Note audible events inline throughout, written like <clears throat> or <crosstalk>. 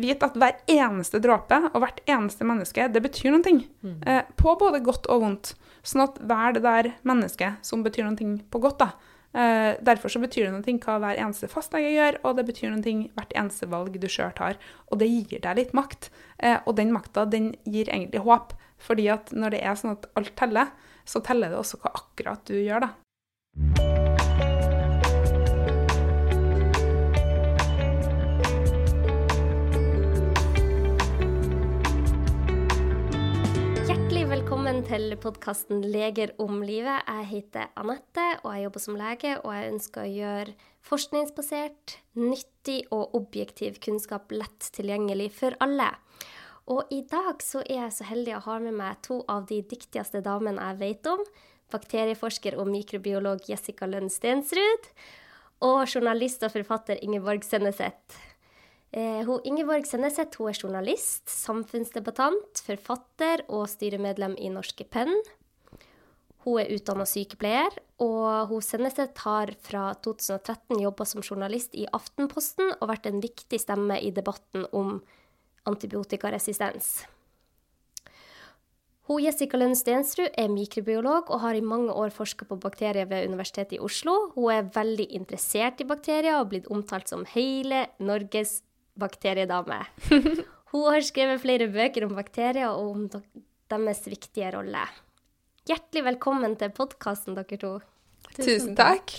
vite at hver eneste dråpe og hvert eneste menneske, det betyr noen ting. Eh, på både godt og vondt. Sånn at hver det der mennesket som betyr ting på godt, da. Eh, derfor så betyr det ting hva hver eneste fastlege gjør, og det betyr ting hvert eneste valg du sjøl tar. Og det gir deg litt makt. Eh, og den makta, den gir egentlig håp. Fordi at når det er sånn at alt teller, så teller det også hva akkurat du gjør, da. Til podkasten 'Leger om livet'. Jeg heter Anette, og jeg jobber som lege. Og jeg ønsker å gjøre forskningsbasert, nyttig og objektiv kunnskap lett tilgjengelig for alle. Og i dag så er jeg så heldig å ha med meg to av de dyktigste damene jeg vet om. Bakterieforsker og mikrobiolog Jessica Lønn Stensrud. Og journalist og forfatter Ingeborg Senneset. Eh, hun, Ingeborg Senneset hun er journalist, samfunnsdebattant, forfatter og styremedlem i Norske Penn. Hun er utdanna sykepleier, og hun Senneset har fra 2013 jobba som journalist i Aftenposten og vært en viktig stemme i debatten om antibiotikaresistens. Hun Jessica Lønn Stensrud er mikrobiolog og har i mange år forska på bakterier ved Universitetet i Oslo. Hun er veldig interessert i bakterier og har blitt omtalt som hele Norges bakteriedame. <laughs> Hun har skrevet flere bøker om bakterier og om deres viktige rolle. Hjertelig velkommen til podkasten, dere to. Tusen takk.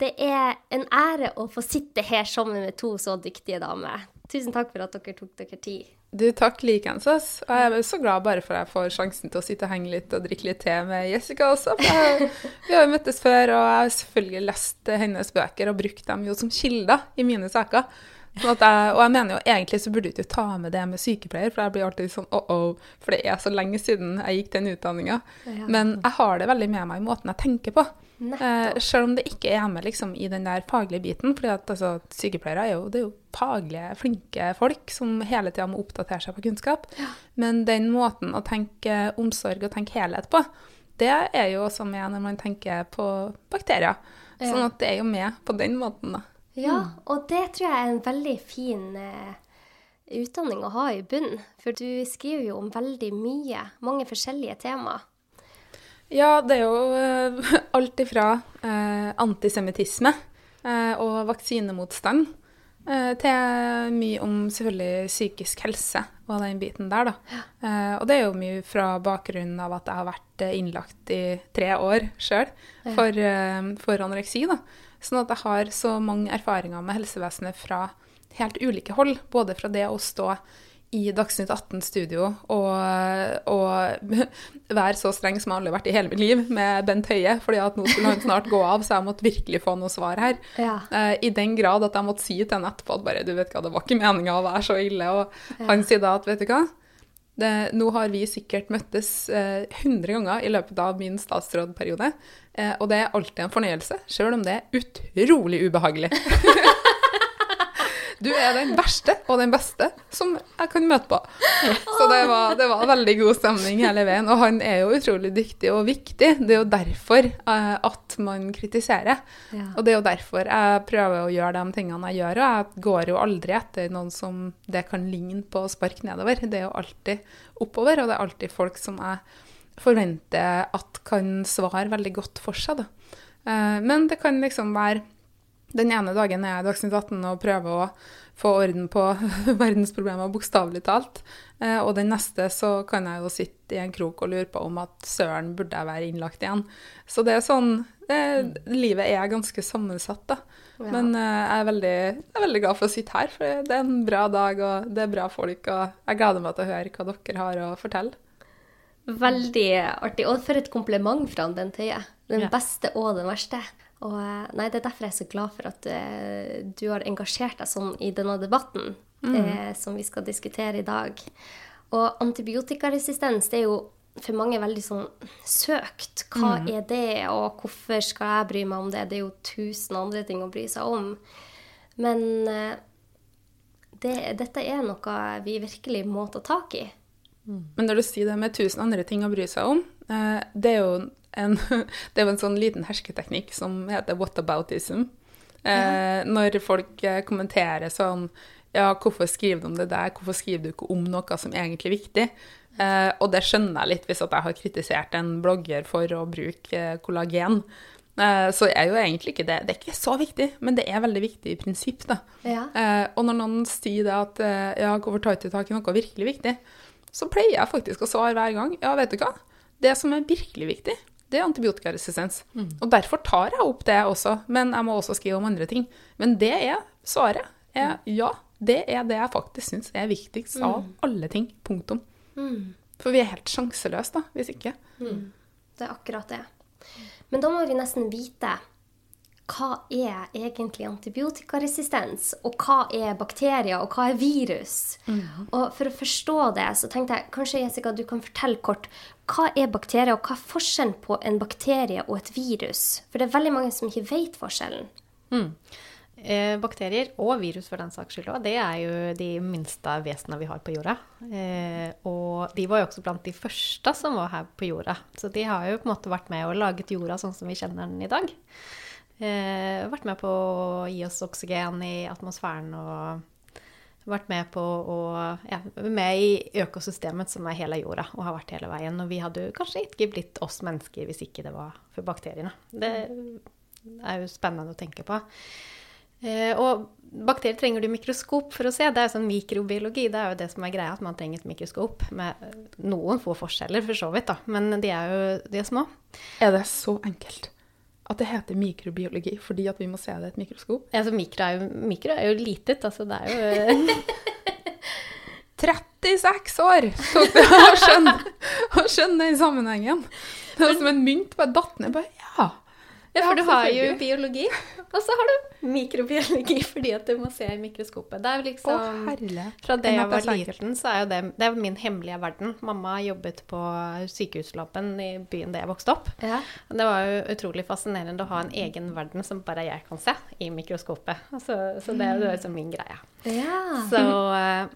Det er en ære å få sitte her sammen med to så dyktige damer. Tusen takk for at dere tok dere tid. Du, takk likeens. Og jeg er så glad bare for at jeg får sjansen til å sitte og henge litt og drikke litt te med Jessica også. Jeg, <laughs> vi har jo møttes før, og jeg har selvfølgelig lest hennes bøker og brukt dem jo som kilder i mine saker. Sånn jeg, og jeg mener jo egentlig så burde du ikke ta med det med sykepleier, for jeg blir alltid sånn oh-oh, for det er så lenge siden jeg gikk den utdanninga. Ja. Men jeg har det veldig med meg i måten jeg tenker på. Eh, selv om det ikke er med liksom, i den der faglige biten. For altså, sykepleiere er jo, det er jo faglige, flinke folk som hele tida må oppdatere seg på kunnskap. Men den måten å tenke omsorg og tenke helhet på, det er jo også med når man tenker på bakterier. Sånn at det er jo med på den måten, da. Ja, og det tror jeg er en veldig fin eh, utdanning å ha i bunnen. For du skriver jo om veldig mye, mange forskjellige temaer. Ja, det er jo eh, alt ifra eh, antisemittisme eh, og vaksinemotstand eh, til mye om selvfølgelig psykisk helse og den biten der, da. Eh, og det er jo mye fra bakgrunnen av at jeg har vært innlagt i tre år sjøl for, for anoreksi, da. Sånn at jeg har så mange erfaringer med helsevesenet fra helt ulike hold. Både fra det å stå i Dagsnytt 18-studio og, og <laughs> være så streng som jeg aldri har vært i hele mitt liv med Bent Høie, fordi at nå skulle han snart gå av, så jeg måtte virkelig få noe svar her. Ja. Uh, I den grad at jeg måtte si til han etterpå at bare, du vet hva, det var ikke meninga å være så ille. Og han sier da at vet du hva, det, nå har vi sikkert møttes eh, 100 ganger i løpet av min statsrådperiode, eh, og det er alltid en fornøyelse, sjøl om det er utrolig ubehagelig. <laughs> Du er den verste og den beste som jeg kan møte på. Så det var, det var veldig god stemning hele veien. Og han er jo utrolig dyktig og viktig. Det er jo derfor eh, at man kritiserer. Ja. Og det er jo derfor jeg prøver å gjøre de tingene jeg gjør. Og jeg går jo aldri etter noen som det kan ligne på å sparke nedover. Det er jo alltid oppover, og det er alltid folk som jeg forventer at kan svare veldig godt for seg. Da. Eh, Men det kan liksom være den ene dagen er jeg Dagsnytt 18 og prøver å få orden på <laughs> verdensproblemer, bokstavelig talt. Eh, og den neste så kan jeg jo sitte i en krok og lure på om at søren burde jeg være innlagt igjen. Så det er sånn det, Livet er ganske sammensatt, da. Ja. Men eh, jeg, er veldig, jeg er veldig glad for å sitte her, for det er en bra dag, og det er bra folk. Og jeg gleder meg til å høre hva dere har å fortelle. Veldig artig. Og for et kompliment fra den Høie. Den Ja. beste og den verste. Og eh, nei, Det er derfor jeg er så glad for at uh, du har engasjert deg sånn i denne debatten eh, som vi skal diskutere i dag. Og antibiotikaresistens det er jo for mange veldig sånn søkt. Hva er det, og hvorfor skal jeg bry meg om det? Det er jo tusen andre ting å bry seg om. Men uh, det, dette er noe vi virkelig må ta tak i. Men når du sier det med tusen andre ting å bry seg om, det er jo en, <laughs> det er jo en sånn liten hersketeknikk som heter whataboutism. Eh, Når folk eh, kommenterer sånn ja, hvorfor skriver du om det der, hvorfor skriver du ikke om noe som egentlig er viktig? Eh, og det skjønner jeg litt hvis jeg har kritisert en blogger for å bruke eh, kollagen. Eh, så er jo egentlig ikke det Det er ikke så viktig, men det er veldig viktig i prinsipp, da. Ja. Eh, og når noen sier det at ja, hvorfor tar du tak i noe virkelig viktig, så pleier jeg faktisk å svare hver gang ja, vet du hva, det som er virkelig viktig, det er antibiotikaresistens. Og derfor tar jeg opp det også, men jeg må også skrive om andre ting. Men det er svaret. Er, ja, det er det jeg faktisk syns er viktigst av alle ting. Punktum. Mm. For vi er helt sjanseløse, da, hvis ikke. Det er akkurat det. Men da må vi nesten vite hva er egentlig antibiotikaresistens, og hva er bakterier, og hva er virus? Og for å forstå det, så tenkte jeg kanskje Jessica, du kan fortelle kort hva er bakterier, og hva er forskjellen på en bakterie og et virus? For det er veldig mange som ikke vet forskjellen. Mm. Eh, bakterier, og virus for den saks skyld òg, det er jo de minste vesenene vi har på jorda. Eh, og de var jo også blant de første som var her på jorda. Så de har jo på en måte vært med og laget jorda sånn som vi kjenner den i dag. Eh, vært med på å gi oss oksygen i atmosfæren og vært med på å ja, med i økosystemet som er hele jorda, og har vært hele veien. Og vi hadde jo kanskje ikke blitt oss mennesker hvis ikke det var for bakteriene. Det er jo spennende å tenke på. Eh, og bakterier trenger du mikroskop for å se. Det er jo sånn mikrobiologi. Det er jo det som er greia, at man trenger et mikroskop. Med noen få forskjeller, for så vidt, da. Men de er jo de er små. Er det så enkelt at det heter mikrobiologi fordi at vi må se det i et mikroskop? Altså, mikro er jo, mikro er jo litet, altså. Det er jo <laughs> 36 år tok det å skjønne, å skjønne den sammenhengen. Det var som en mynt bare datt ned. Bare, ja. Ja, for du har jo biologi, og så har du mikrobiologi <laughs> fordi at du må se i mikroskopet. Det er jo Å, liksom herlighet. Fra det jeg var liten, så er jo det, det er min hemmelige verden. Mamma jobbet på sykehuslaben i byen der jeg vokste opp. Ja. Det var jo utrolig fascinerende å ha en egen verden som bare jeg kan se i mikroskopet. Så, så det er jo liksom min greie. ja. Så, <laughs> eh,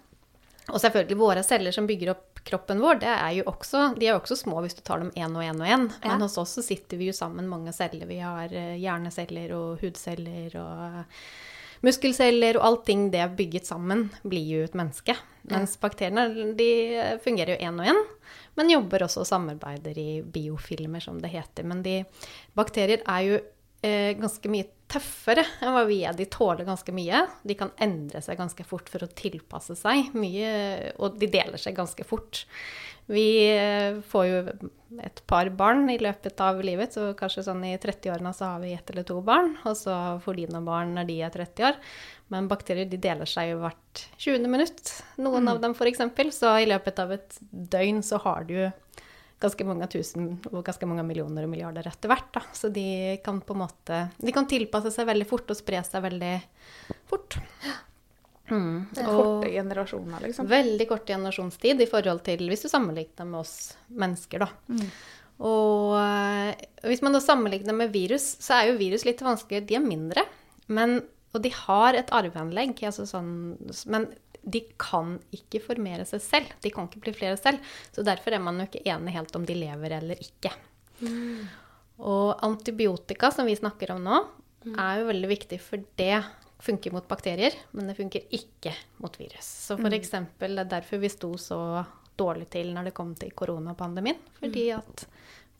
og selvfølgelig våre celler som bygger opp kroppen vår, det er også, de er jo også små hvis du tar dem én og én og én. Ja. Men hos oss så sitter vi jo sammen mange celler. Vi har eh, hjerneceller og hudceller og muskelceller og allting det er bygget sammen, blir jo et menneske. Mens bakteriene de fungerer jo én og én, men jobber også og samarbeider i biofilmer, som det heter. Men de, bakterier er jo eh, ganske mye tøffere enn hva vi er. De tåler ganske mye. De kan endre seg ganske fort for å tilpasse seg mye, og de deler seg ganske fort. Vi eh, får jo et par barn i løpet av livet, så kanskje sånn i 30-årene så har vi ett eller to barn, og så får de noen barn når de er 30 år. Men bakterier de deler seg jo hvert 20. minutt, noen av dem f.eks. Så i løpet av et døgn så har du ganske mange tusen og ganske mange millioner og milliarder etter hvert. Da. Så de kan på en måte De kan tilpasse seg veldig fort og spre seg veldig fort. Mm. Og Korte generasjoner, liksom. veldig kort generasjonstid i forhold til hvis du sammenligner med oss mennesker, da. Og eh, hvis man da sammenligner med virus, så er jo virus litt vanskeligere. De er mindre, men, og de har et arveanlegg, altså sånn, men de kan ikke formere seg selv. De kan ikke bli flere selv. Så derfor er man jo ikke enig helt om de lever eller ikke. Og antibiotika, som vi snakker om nå, er jo veldig viktig, for det funker mot bakterier, men det funker ikke mot virus. Så for eksempel, det er derfor vi sto så dårlig til når det kom til koronapandemien. Fordi at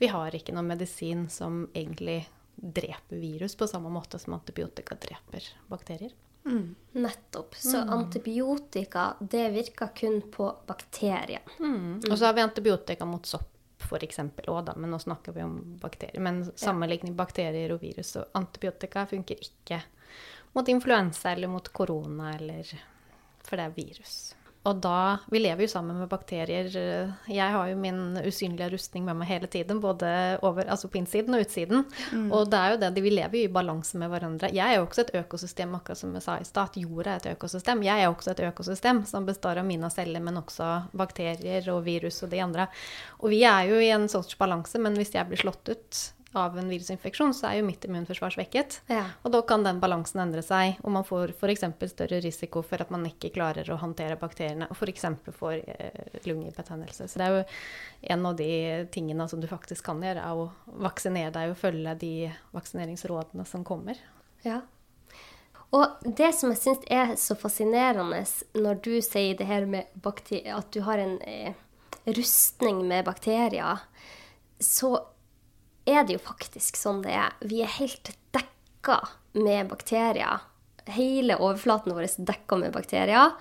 vi har ikke noen medisin som egentlig dreper virus på samme måte som antibiotika dreper bakterier. Nettopp. Så antibiotika, det virker kun på bakterier. Mm. Og så har vi antibiotika mot sopp f.eks. òg, da, men nå snakker vi om bakterier. Men sammenligning bakterier og virus og antibiotika funker ikke mot influensa eller mot korona eller For det er virus. Og da Vi lever jo sammen med bakterier. Jeg har jo min usynlige rustning med meg hele tiden, både over, altså på innsiden og utsiden. Og det er jo det, vi lever jo i balanse med hverandre. Jeg er jo også et økosystem, akkurat som jeg sa i stad, at jorda er et økosystem. Jeg er også et økosystem som består av mine celler, men også bakterier og virus og de andre. Og vi er jo i en sorts balanse, men hvis jeg blir slått ut av en virusinfeksjon, så er jo mitt immunforsvar svekket. Ja. Og da kan den balansen endre seg, og man får f.eks. større risiko for at man ikke klarer å håndtere bakteriene, og f.eks. får eh, lungebetennelse. Så det er jo en av de tingene som du faktisk kan gjøre, er å vaksinere deg og følge de vaksineringsrådene som kommer. Ja. Og det som jeg syns er så fascinerende når du sier det her med at du har en eh, rustning med bakterier, så er det jo faktisk sånn det er. Vi er helt dekka med bakterier. Hele overflaten vår er dekka med bakterier.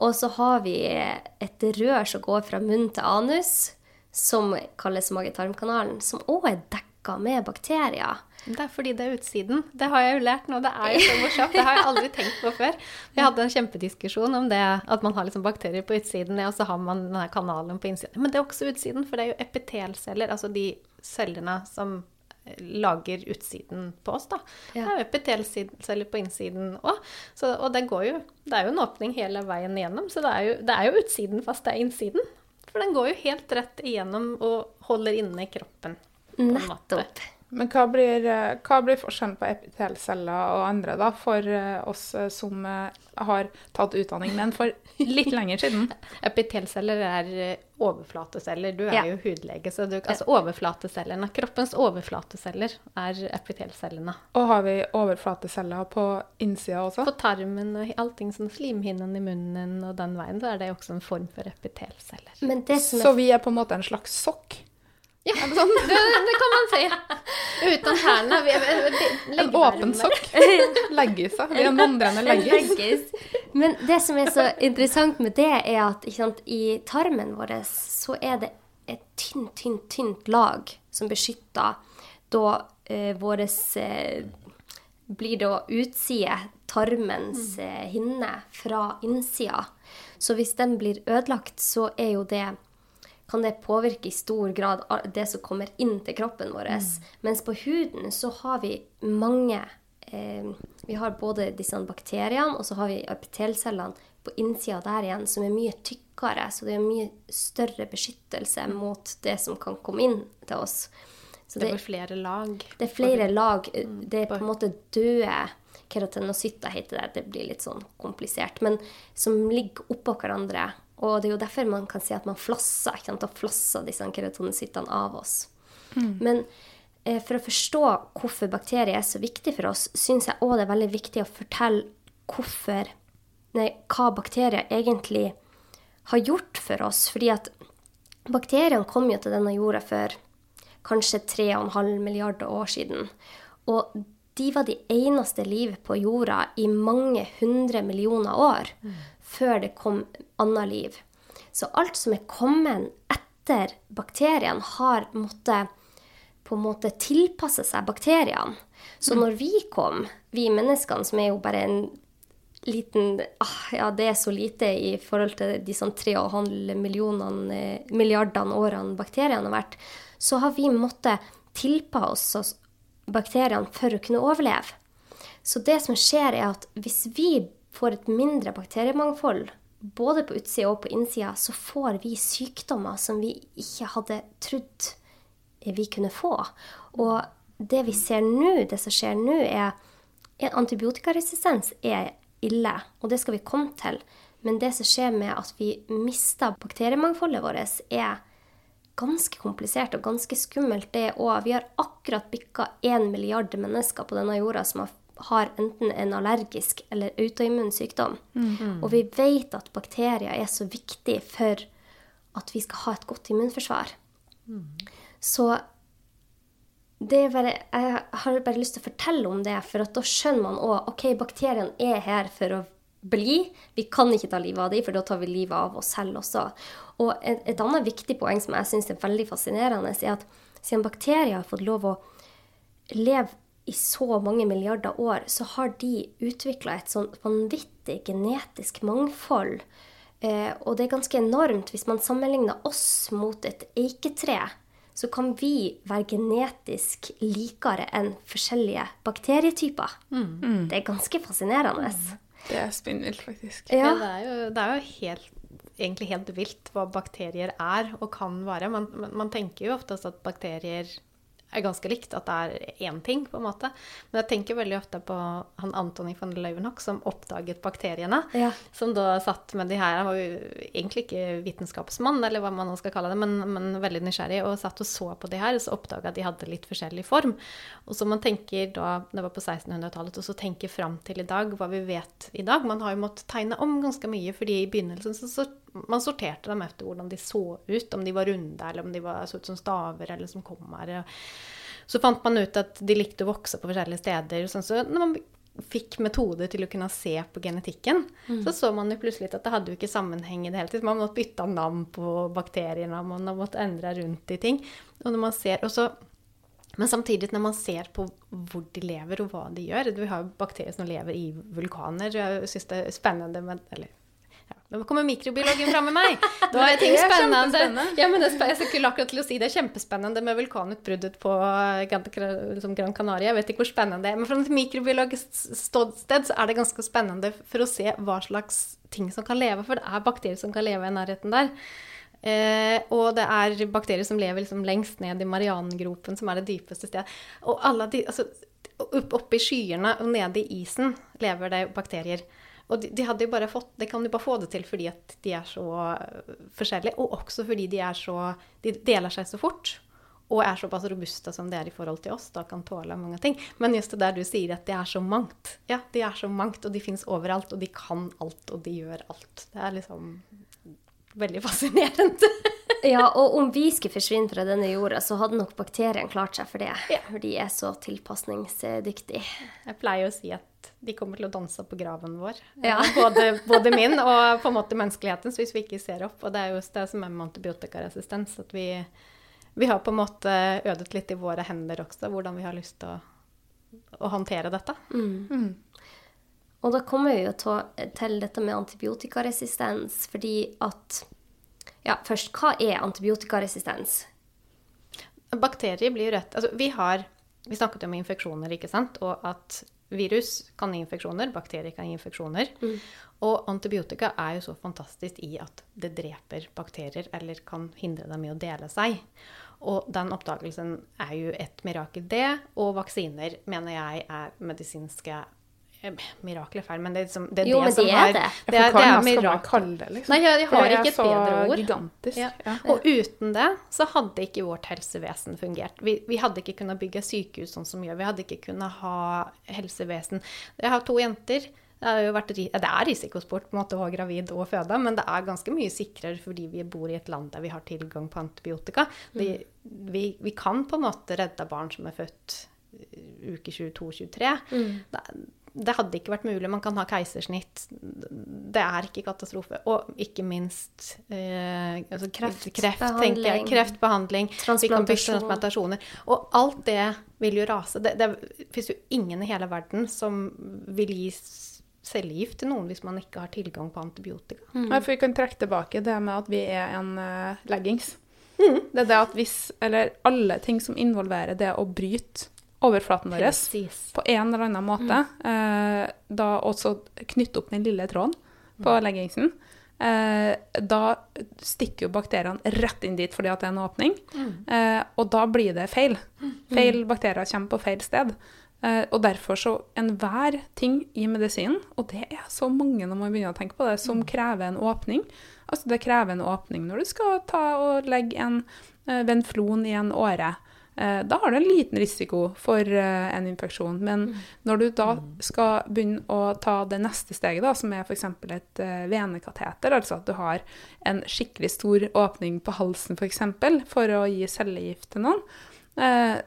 Og så har vi et rør som går fra munn til anus, som kalles mage-tarm-kanalen, som òg er dekka med bakterier. Det er fordi det er utsiden. Det har jeg jo lært nå. Det er jo så morsomt. Det har jeg aldri tenkt på før. Vi hadde en kjempediskusjon om det, at man har liksom bakterier på utsiden, og så har man denne kanalen på innsiden. Men det er også utsiden, for det er jo epitelceller, altså de cellene som lager utsiden på oss, da. Ja. Det er epitelceller på innsiden òg. Og det går jo Det er jo en åpning hele veien igjennom, så det er jo, det er jo utsiden fast det er innsiden. For den går jo helt rett igjennom og holder inne kroppen. Nettopp. Men hva blir, eh, hva blir, forskjellen på epitelceller og andre da, for eh, oss eh, som har tatt utdanning, men for litt lenger siden? <laughs> Epitelceller er overflateceller. Du er ja. jo hudlege, så du, altså overflatecellene. Kroppens overflateceller er epitelcellene. Og har vi overflateceller på innsida også? På tarmen og allting sånn slimhinnen i munnen og den veien, så er det også en form for epitelceller. Er... Så vi er på en måte en slags sokk? Ja, sånn? det, det, kan man si. Uten tærne. En åpen sokk. Leggisa. Vi er vandrende <laughs> leggis. Men det som er så interessant med det, er at sant, i tarmen vår så er det et tynt, tynt, tynt lag som beskytter da eh, vår eh, blir da utside, tarmens mm. eh, hinne, fra innsida. Så hvis den blir ødelagt, så er jo det kan det påvirke i stor grad det som kommer inn til kroppen vår. Mm. Mens på huden så har vi mange eh, Vi har både disse bakteriene, og så har vi epitelcellene på innsida der igjen, som er mye tykkere. Så det er mye større beskyttelse mot det som kan komme inn til oss. Så det, er flere lag? Det er flere lag. Mm. Det er på en måte døde keratinocytter, heter det. Det blir litt sånn komplisert. Men som ligger oppå hverandre og det er jo derfor man kan si at man flasser. ikke sant? Da flasser disse keratinocyttene av oss. Mm. Men eh, for å forstå hvorfor bakterier er så viktig for oss, syns jeg òg det er veldig viktig å fortelle hvorfor, nei, hva bakterier egentlig har gjort for oss. Fordi at bakteriene kom jo til denne jorda for kanskje 3,5 milliarder år siden. Og de var de eneste livet på jorda i mange hundre millioner år. Mm før det kom annet liv. Så alt som er kommet etter bakteriene, har måttet på en måte tilpasse seg bakteriene. Så når vi kom, vi menneskene, som er jo bare en liten ah, Ja, det er så lite i forhold til de sånn 3,5 millionene, milliardene årene bakteriene har vært, så har vi måttet tilpasse oss bakteriene for å kunne overleve. Så det som skjer, er at hvis vi får et mindre bakteriemangfold, både på utsida og på innsida, så får vi sykdommer som vi ikke hadde trodd vi kunne få. Og det vi ser nå, det som skjer nå, er at Antibiotikaresistens er ille, og det skal vi komme til. Men det som skjer med at vi mister bakteriemangfoldet vårt, er ganske komplisert og ganske skummelt, det òg. Vi har akkurat bikka én milliard mennesker på denne jorda som har har enten en allergisk eller autoimmun sykdom. Mm. Og vi vet at bakterier er så viktig for at vi skal ha et godt immunforsvar. Mm. Så bare, jeg har bare lyst til å fortelle om det, for da skjønner man òg ok, bakteriene er her for å bli. Vi kan ikke ta livet av dem, for da tar vi livet av oss selv også. Og et, et annet viktig poeng som jeg syns er veldig fascinerende, er at siden bakterier har fått lov å leve i så mange milliarder år, så har de utvikla et sånn vanvittig genetisk mangfold. Eh, og det er ganske enormt. Hvis man sammenligner oss mot et eiketre, så kan vi være genetisk likere enn forskjellige bakterietyper. Mm. Det er ganske fascinerende. Mm. Det er spinnvilt, faktisk. Ja. ja det, er jo, det, er jo, helt, egentlig helt vilt hva bakterier er og kan være. Man, man, man tenker jo oftest at bakterier er ganske likt, at det er én ting, på en måte. Men jeg tenker veldig ofte på han Antony van Leeuwenhoek som oppdaget bakteriene. Ja. Som da satt med de her Han var jo egentlig ikke vitenskapsmann, eller hva man nå skal kalle det, men, men veldig nysgjerrig, og satt og så på de her, og så oppdaga at de hadde litt forskjellig form. Og så man tenker da, det var på 1600-tallet, og så tenker fram til i dag, hva vi vet i dag. Man har jo måttet tegne om ganske mye, fordi i begynnelsen så, så man sorterte dem etter hvordan de så ut, om de var runde, eller om de var, så ut som staver, eller som kommer. Så fant man ut at de likte å vokse på forskjellige steder. Sånn, så når man fikk metoder til å kunne se på genetikken, mm. så så man jo plutselig at det hadde jo ikke sammenheng i det hele tatt. Man måtte bytte navn på bakteriene, man måtte endre rundt i ting. Og når man ser, og så men samtidig, når man ser på hvor de lever og hva de gjør Vi har jo bakterier som lever i vulkaner. Jeg syns det er spennende med Eller nå kommer mikrobiologen fram med meg! Da er ting spennende. Ja, men det, jeg skulle akkurat til å si det er kjempespennende med vulkanutbruddet på liksom Gran Canaria. Jeg vet ikke hvor spennende det er, men fra et mikrobiologisk ståsted så er det ganske spennende for å se hva slags ting som kan leve, for det er bakterier som kan leve i nærheten der. Eh, og det er bakterier som lever liksom lengst ned i Marianengropen, som er det dypeste stedet. Og alle de, altså, oppe i skyene og nede i isen lever det bakterier. Og de, de, hadde jo bare fått, de kan jo bare få det til fordi at de er så øh, forskjellige, og også fordi de er så De deler seg så fort. Og er såpass robuste som de er i forhold til oss, da kan tåle mange ting. Men just det der du sier at de er så mangt. Ja, de er så mangt, og de fins overalt, og de kan alt, og de gjør alt. Det er liksom veldig fascinerende. <laughs> ja, og om vi skulle forsvinne fra denne jorda, så hadde nok bakteriene klart seg for det. Ja. For de er så tilpasningsdyktige. Jeg pleier å si at de kommer til å danse på graven vår. Ja. <laughs> Både, både, min og på en måte menneskelighetens, hvis vi ikke ser opp. Og det er jo det som er med antibiotikaresistens, at vi, vi, har på en måte ødet litt i våre hender også, hvordan vi har lyst til å, å håndtere dette. Mm. Mm. Og da kommer vi jo til dette med antibiotikaresistens, fordi at Ja, først, hva er antibiotikaresistens? Bakterier blir jo rett Altså, vi har Vi snakket om infeksjoner, ikke sant, og at Virus kan gi infeksjoner, bakterier kan gi infeksjoner. Mm. Og antibiotika er jo så fantastisk i at det dreper bakterier, eller kan hindre dem i å dele seg. Og den oppdagelsen er jo et mirakel, det. Og vaksiner mener jeg er medisinske Mirakel er feil, men det er, liksom, det, er jo, det som er det. Det er, det er mirakel. Det, liksom. Nei, jeg, jeg har ikke et bedre ord. Gigantisk. Ja. Ja. Og uten det så hadde ikke vårt helsevesen fungert. Vi, vi, hadde ikke kunnet bygge sykehus sånn som vi gjør. Vi hadde ikke kunnet ha helsevesen. Jeg har to jenter. Det, vært, det er risikosport på en måte å være gravid og føde, men det er ganske mye sikrere fordi vi bor i et land der vi har tilgang på antibiotika. Vi, mm. vi, vi kan på en måte redde barn som er født uke 22-23. Mm. Det, det hadde ikke vært mulig. Man kan ha keisersnitt. Det er ikke katastrofe. Og ikke minst eh, altså kreft, kreft, jeg, kreftbehandling. Transplantasjoner. Og alt det vil jo rase. Det, det fins jo ingen i hele verden som vil gi cellegift til noen hvis man ikke har tilgang på antibiotika. Mm. Ja, for vi kan trekke tilbake det med at vi er en uh, leggings. Mm. Det er det at hvis, eller alle ting som involverer det å bryte overflaten vår på en eller annen måte. Mm. Eh, da også knytte opp den lille tråden på mm. leggingsen. Eh, da stikker jo bakteriene rett inn dit fordi at det er en åpning. Mm. Eh, og da blir det feil. Mm. Feil bakterier kommer på feil sted. Eh, og derfor så enhver ting i medisinen, og det er så mange når man begynner å tenke på det, som mm. krever en åpning. Altså det krever en åpning når du skal ta og legge en eh, venflon i en åre. Eh, da har du en liten risiko for eh, en infeksjon. Men mm. når du da mm. skal begynne å ta det neste steget, da, som er f.eks. et uh, venekateter, altså at du har en skikkelig stor åpning på halsen f.eks. For, eksempel, for å gi cellegift til noen,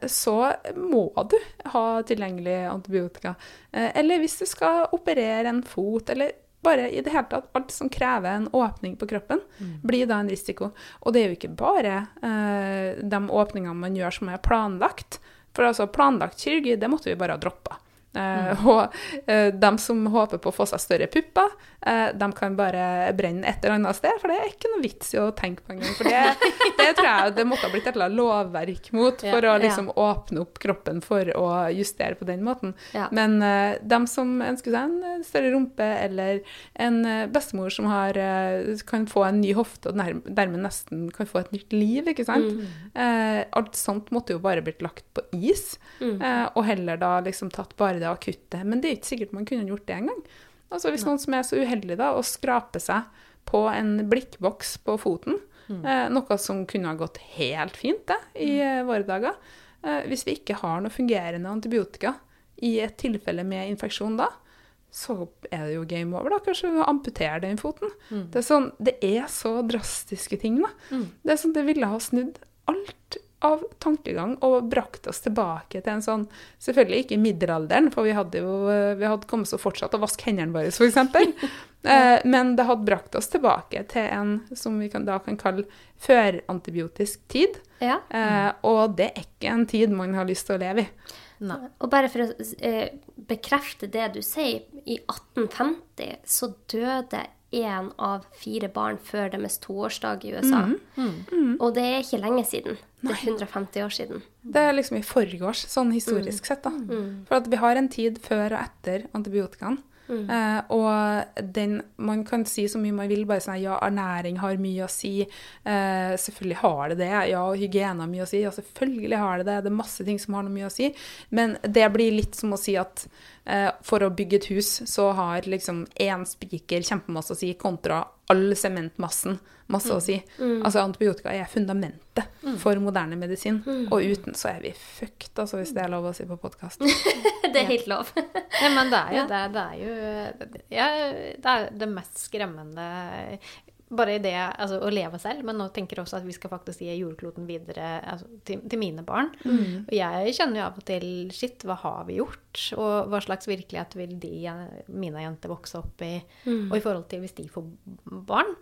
så må du ha tilgjengelig antibiotika. Eller hvis du skal operere en fot, eller bare i det hele tatt, alt som krever en åpning på kroppen, mm. blir da en risiko. Og det er jo ikke bare eh, de åpningene man gjør som er planlagt. For altså planlagt kirurgi, det måtte vi bare ha droppa. Eh, og de som håper på å få seg større pupper, eh, de kan bare brenne et eller annet sted, for det er ikke noe vits i å tenke på engang. For det, <laughs> det tror jeg det måtte ha blitt et eller annet lovverk mot for Ja, å liksom åpne opp kroppen for å justere på den måten. Ja. Men de som ønsker seg en eh, større rumpe, eller en eh, bestemor som har, eh, kan få en ny hofte og dermed nesten kan få et nytt liv, ikke sant. Eh, alt sånt måtte jo bare blitt lagt på is, eh, og heller da liksom tatt bare det akutte. Men det er ikke sikkert man kunne gjort det engang. Altså hvis noen som er så uheldig da, å skrape seg på en blikkboks på foten, eh, noe som kunne ha gått helt fint det, i mm. våre dager, eh, hvis vi ikke har noe fungerende antibiotika i et tilfelle med infeksjon da, så er det jo game over, da. Kanskje vi amputerer den foten. Det, er sånn, det er så drastiske ting, da. Det er sånn, det ville ha snudd alt av tankegang og brakt oss tilbake til en sånn Selvfølgelig ikke middelalderen, for vi hadde jo vi hadde kommet så fortsatt å vaske hendene våre, f.eks. <laughs> eh, men det hadde brakt oss tilbake til en som vi kan, da kan kalle førantibiotisk tid. Ja. Eh, og det er ikke en tid man har lyst til å leve i. Nei. Og bare for å eh, bekrefte det du sier, i 1850 så døde én av fire barn før deres toårsdag i USA. Og det er ikke lenge siden. Det er 150 år siden. Det er liksom i forgårs, sånn historisk sett. da. For at vi har en tid før og etter antibiotikaen. Eh, og den, man kan si så mye man vil, bare sånn ja, ernæring har mye å si. Eh, selvfølgelig har det det. Ja, og hygiene har mye å si. Ja, selvfølgelig har det det. Det er masse ting som har noe mye å si. Men det blir litt som å si at eh, for å bygge et hus, så har liksom én spiker kjempemasse å si, kontra all sementmassen masse å si. Altså Antibiotika er fundamentet for moderne medisin. Og uten så er vi fucked, altså, hvis det er lov å si på podkast. <laughs> Det er helt lov. <laughs> Ja, men det er jo det. Det er jo ja, det, er det mest skremmende bare i det altså, å leve selv, men nå tenker jeg også at vi skal faktisk gi jordkloden videre altså, til, til mine barn. Og jeg kjenner jo av og til Shit, hva har vi gjort? Og hva slags virkelighet vil de, mine jenter vokse opp i? Og i forhold til hvis de får barn.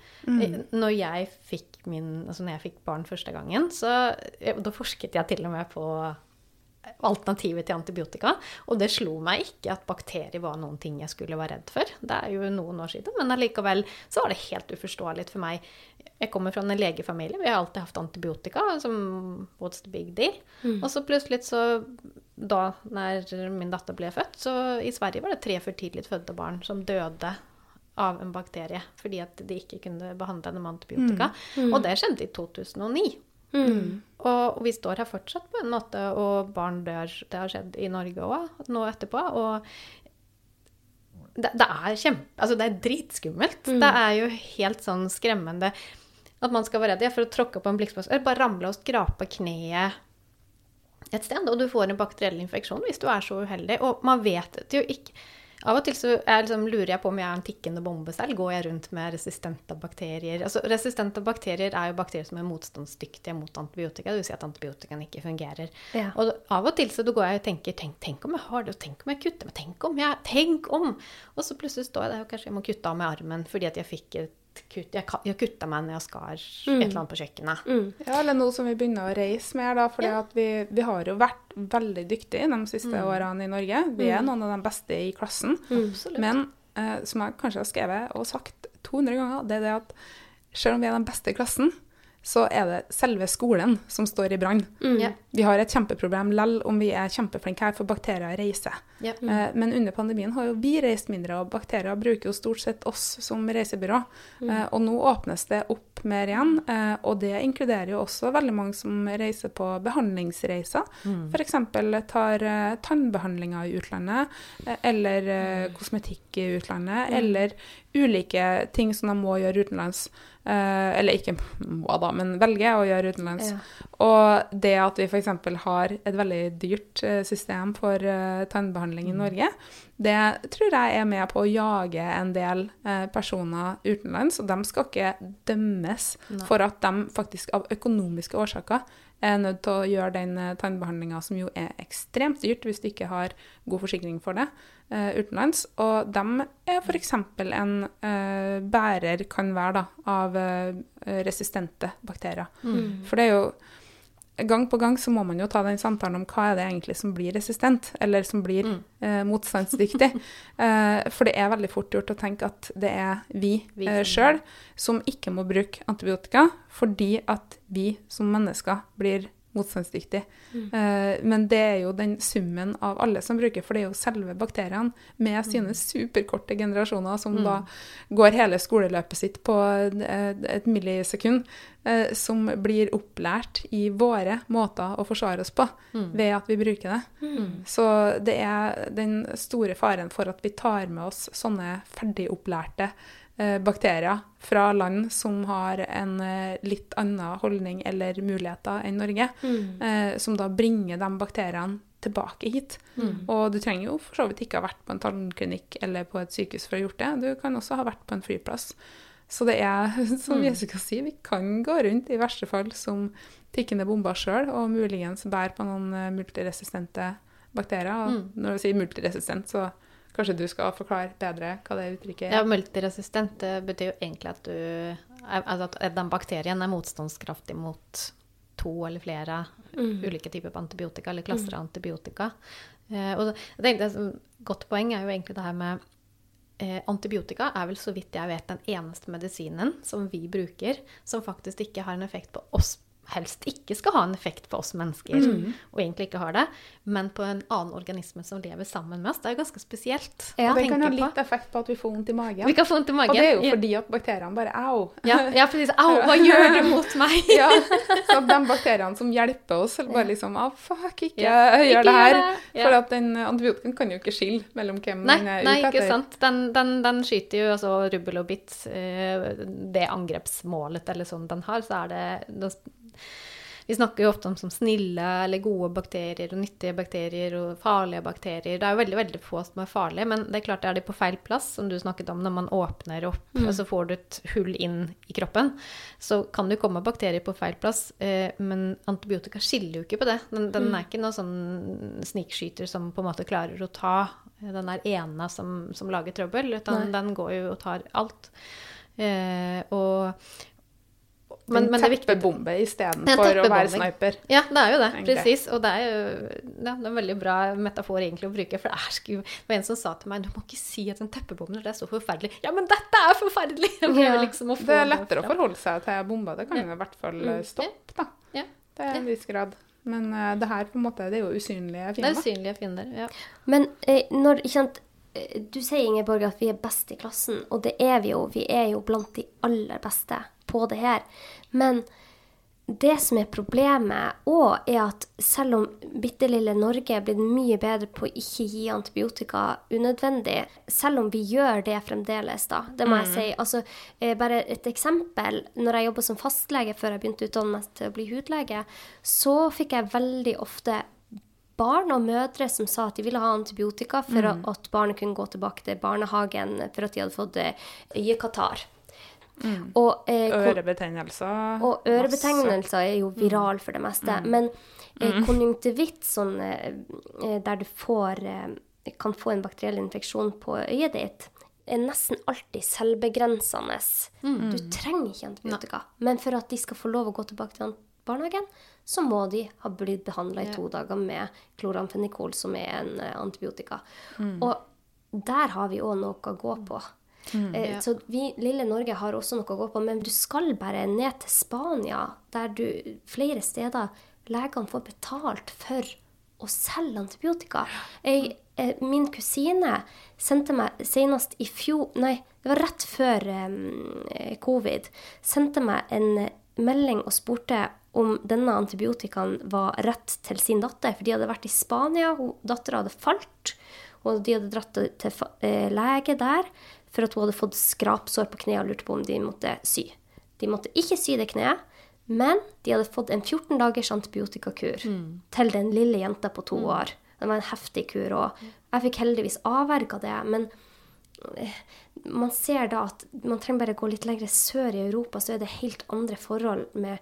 Når jeg fikk min, altså når jeg fikk barn første gangen, så da forsket jeg til og med på alternativet til antibiotika. Og det slo meg ikke at bakterier var noen ting jeg skulle være redd for. Det er jo noen år siden, men allikevel så var det helt uforståelig for meg. Jeg kommer fra en legefamilie, vi har alltid hatt antibiotika. som What's the big deal? Og så plutselig så da når min datter ble født, så i Sverige var det tre for tidlig fødte barn som døde av en bakterie fordi at de ikke kunne behandle henne med antibiotika. Og det skjedde i 2009. Og vi står her fortsatt på en måte, og barn dør. Det har skjedd i Norge òg nå etterpå. Og det, det er kjempe... Altså, det er dritskummelt. Det er jo helt sånn skremmende at man skal være redd for å tråkke på en blikkspons. eller bare ramle og skrape kneet et sted, og du får en bakteriell infeksjon hvis du er så uheldig. Og man vet det jo ikke Av og til så jeg liksom, lurer jeg på om jeg er en tikkende bombe selv. Går jeg rundt med resistente bakterier? Altså, resistente bakterier er jo bakterier som er motstandsdyktige mot antibiotika. Det vil si at antibiotikaen ikke fungerer. Ja. Og av og til så går jeg og tenker tenk, tenk om jeg har det, og tenk om jeg kutter meg, tenk om jeg Tenk om! Og så plutselig står jeg der og kanskje jeg må kutte av meg armen fordi at jeg fikk et kutt Jeg, jeg kutta meg når jeg skar et eller annet på kjøkkenet. Ja, eller nå som vi begynner å reise mer, da. For vi, vi har jo vært veldig dyktige de siste årene i Norge. Vi er noen av de beste i klassen. Men eh, som jeg kanskje har skrevet og sagt 200 ganger, det er det at selv om vi er den beste i klassen, så er det selve skolen som står i brann. Ja. Vi har et kjempeproblem lell om vi er kjempeflinke her, for bakterier reiser. Ja. Eh, Men under pandemien har jo vi reist mindre, og bakterier bruker jo stort sett oss som reisebyrå. Eh, Og nå åpnes det opp mer igjen, eh, og det inkluderer jo også veldig mange som reiser på behandlingsreiser. F.eks. tar eh, tannbehandlinger i utlandet, eh, eller eh, kosmetikk i utlandet, eller ulike ting som de må gjøre utenlands. Eller ikke må, da, men velger å gjøre utenlands. Ja. Og det at vi f.eks. har et veldig dyrt system for eh, tannbehandling i Norge, det tror jeg er med på å jage en del eh, personer utenlands. Og de skal ikke dømmes for at de faktisk av økonomiske årsaker er nødt til å gjøre den uh, tannbehandlinga, som jo er ekstremt dyrt hvis du ikke har god forsikring for det, eh, utenlands. Og de er f.eks. en eh, bærer, kan være, da, av eh, resistente bakterier. For det er jo gang på gang så må man jo ta den samtalen om hva er det egentlig som blir resistent, eller som blir Mm. eh, motstandsdyktig. <laughs> eh, for det er veldig fort gjort å tenke at det er vi, Vi eh, sjøl som ikke må bruke antibiotika, fordi at vi som mennesker blir motstandsdyktige. Eh, men det er jo den summen av alle som bruker, for det er jo selve bakteriene med sine superkorte generasjoner som da går hele skoleløpet sitt på eh, et millisekund, eh, som blir opplært i våre måter å forsvare oss på ved at vi bruker det. Så det er den store faren for at vi tar med oss sånne ferdigopplærte eh, bakterier fra land som har en eh, litt annen holdning eller muligheter enn Norge, eh, som da bringer de bakteriene tilbake hit. Og du trenger jo for så vidt ikke ha vært på en tannklinikk eller på et sykehus for å ha gjort det. Du kan også ha vært på en flyplass. Så det er, <laughs> som Jessica sier, vi kan gå rundt i verste fall som tikkende bomber sjøl, og muligens bære på noen eh, multiresistente bakterier. Og når du sier multiresistent, så kanskje du skal forklare bedre hva det uttrykket er. Ja, multiresistent det betyr jo egentlig at du Altså at den bakterien er motstandskraftig mot to eller flere ulike typer antibiotika, eller klasser av antibiotika. Eh, og jeg tenkte Et godt poeng er jo egentlig det her med eh, Antibiotika er vel så vidt jeg vet den eneste medisinen som vi bruker som faktisk ikke har en effekt på oss helst ikke skal ha en effekt på oss mennesker, og egentlig ikke har det, men på en annen organisme som lever sammen med oss. Det er jo ganske spesielt Ja. å det kan ha på. litt effekt på at vi får vondt i magen. Vi kan få vondt i magen. Og det er jo Ja. fordi at bakteriene bare au. Ja, ja precis. Au, hva gjør du mot <laughs> meg? Ja, så de bakteriene som hjelper oss, eller bare liksom Au, fuck, ikke Ja, gjør ikke det her. Ja. For at den antibiotikaen kan jo ikke skille mellom hvem Nei, den er nei, ute ikke sant. Den, den, den skyter jo altså rubbel og bit. eh, Det angrepsmålet eller sånn den har, så er det Vi snakker jo ofte om som snille eller gode bakterier og nyttige bakterier og farlige bakterier. Det er jo veldig veldig få som er farlige, men det er klart det er de på feil plass, som du snakket om, når man åpner opp, og så får du et hull inn i kroppen, så kan det jo komme bakterier på feil plass, eh, men antibiotika skiller jo ikke på det. Den, den er ikke noen sånn snikskyter som på en måte klarer å ta den der ene som, som lager trøbbel, utan den går jo og tar alt. Eh, og men, Men, teppebombe istedenfor å være sniper. ja, det er jo det. Presis. Og det er jo ja, det er en veldig bra metafor egentlig å bruke. For det er sku, det var en som sa til meg du må ikke si at en teppebombe det er så forferdelig. Ja, men dette er forferdelig! <laughs> Det er, liksom å få Det er lettere å forholde seg til bomba. Det kan Ja. jo i hvert fall Mm. stoppe, da. Ja. Det er en viss grad. Men uh, det her på en måte, det er jo usynlige Det er usynlige fiender. Ja. Men eh, når, ikke sant, du sier Ingeborg at vi er best i klassen, og det er vi jo. Vi er jo blant de aller beste på det her. Men det som er problemet òg, er at selv om bitte lille Norge er blitt mye bedre på å ikke gi antibiotika unødvendig, selv om vi gjør det fremdeles, da, det må jeg si. Altså, eh, bare et eksempel. Når jeg jobba som fastlege før jeg begynte å utdanne meg til å bli hudlege, så fikk jeg veldig ofte barn og mødre som sa at de ville ha antibiotika for at barnet kunne gå tilbake til barnehagen for at de hadde fått øyekatarr. Mm. Og, eh, Ørebetennelser. og ørebetennelser er jo viral for det meste. Men eh, konjunktivitt, sånn, eh, eh, der du får, eh, kan få en bakteriell infeksjon på øyet ditt, er nesten alltid selvbegrensende. Du trenger ikke antibiotika. Men for at de skal få lov å gå tilbake til barnehagen, så må de ha blitt behandla i to dager med kloramfenikol, som er en antibiotika. antibiotika. Og der har vi òg noe å gå på. Eh, Så vi, lille Norge har også noe å gå på, men du skal bare ned til Spania, der du flere steder legene får betalt for å selge antibiotika. Jeg, eh, min kusine sendte meg senest i fjor Nei, det var rett før um, covid. Sendte meg en melding og spurte om denne antibiotikaen var rett til sin datter. For de hadde vært i Spania, dattera hadde falt, og de hadde dratt til eh, lege der for at hun hadde fått skrapsår på kneet og lurte på om de måtte sy. De måtte ikke sy det kneet, men de hadde fått en 14 dagers antibiotikakur til den lille jenta på to år. Det var en heftig kur, og jeg fikk heldigvis avverga det. Men eh, man ser da at man trenger bare gå litt lenger sør i Europa, så er det helt andre forhold med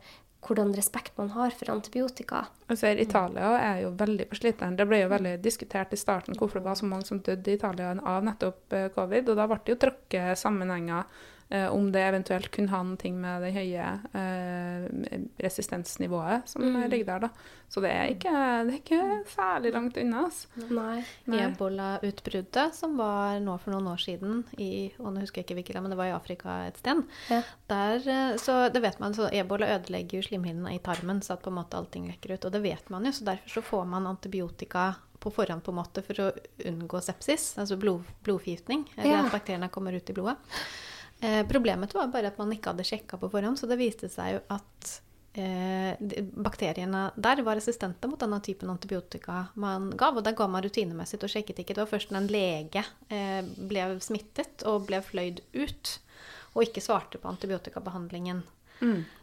hvordan respekt man har for antibiotika. Jeg ser Italia er jo veldig på sliteren. Det ble jo veldig diskutert i starten hvorfor det var så mange som døde i Italia av nettopp eh, covid. Og da ble det jo trukket sammenhenger eh, om det eventuelt kunne ha noe med det høye eh, resistensnivået som Mm. ligger der. da. Så det er ikke, det er ikke særlig langt unna. Altså. Nei. Nei. Ebolautbruddet som var nå for noen år siden i og nå husker jeg ikke hvilket land, men det var i Afrika et sted. Ja. Der, eh, så det vet man, så Ebola ødelegger jo slimhinnene i tarmen, så at på en måte allting lekker ut. Og det vet man jo, så derfor så får man antibiotika på forhånd på en måte for å unngå sepsis, altså blod, blodforgiftning, eller Ja. at bakteriene kommer ut i blodet. Eh, problemet var bare at man ikke hadde sjekka på forhånd, så det viste seg jo at eh, bakteriene der var resistente mot denne typen antibiotika man gav. Og der ga man rutinemessig og sjekket ikke. Det var først når en lege eh, ble smittet og ble fløyd ut, og ikke svarte på antibiotikabehandlingen.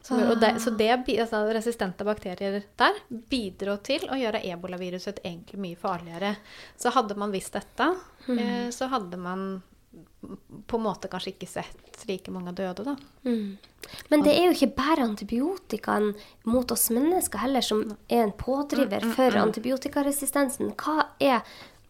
Som, og det, så det, altså, resistente bakterier der bidro til å gjøre ebolaviruset egentlig mye farligere. Så hadde man visst dette, eh, så hadde man på en måte kanskje ikke sett like mange døde, da. Mm. Men det er jo ikke bare antibiotikaen mot oss mennesker heller som er en pådriver for antibiotikaresistensen. Hva er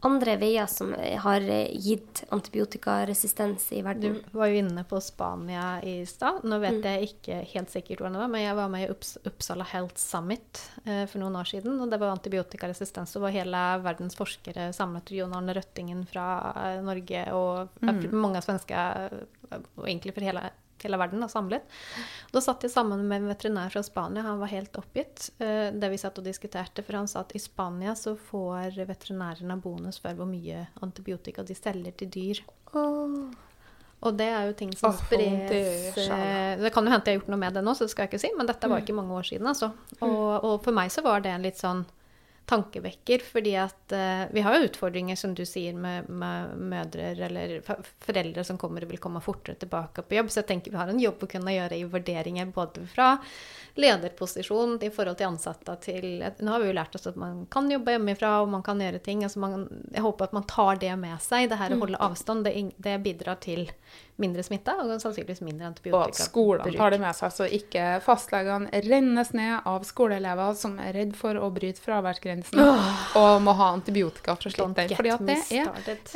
andre veier som har gitt antibiotikaresistens i verden. Du var jo inne på Spania i stad. Nå vet jeg ikke helt sikkert hvordan det var, men jeg var med i Upps Uppsala Health Summit eh, for noen år siden. Og det var antibiotikaresistens, og var hele verdens forskere samlet. Jon Arne Røttingen fra eh, Norge og mm. mange svenske, eh, og egentlig for hele, hele verden, da, samlet. Da satt jeg sammen med en veterinær fra Spania. Han var helt oppgitt. eh, det vi satt og diskuterte, for han sa at i Spania så får veterinærene bonus for hvor mye antibiotika de selger til dyr. Oh. Og det er jo ting som oh, det spres skjønner eh, Det kan jo hende jeg har gjort noe med det nå, så det skal jeg ikke si, men dette var ikke mange år siden, altså. Og, og for meg så var det en litt sånn tankevekker, fordi at uh, vi har jo utfordringer, som du sier, med, med mødre eller foreldre som kommer og vil komme fortere tilbake på jobb. Så jeg tenker vi har en jobb å kunne gjøre i vurderinger både fra lederposisjon i forhold til ansatte til Nå har vi jo lært oss at man kan jobbe hjemmefra, og man kan gjøre ting. Altså man, jeg håper at man tar det med seg. Det her å holde avstand, det, det bidrar til mindre smitte og sannsynligvis mindre Og antibiotika. at skolene tar det med seg, så ikke fastlegene rennes ned av skoleelever som er redd for å bryte fraværsgrensen og må ha antibiotika for å slippe den. Fordi at det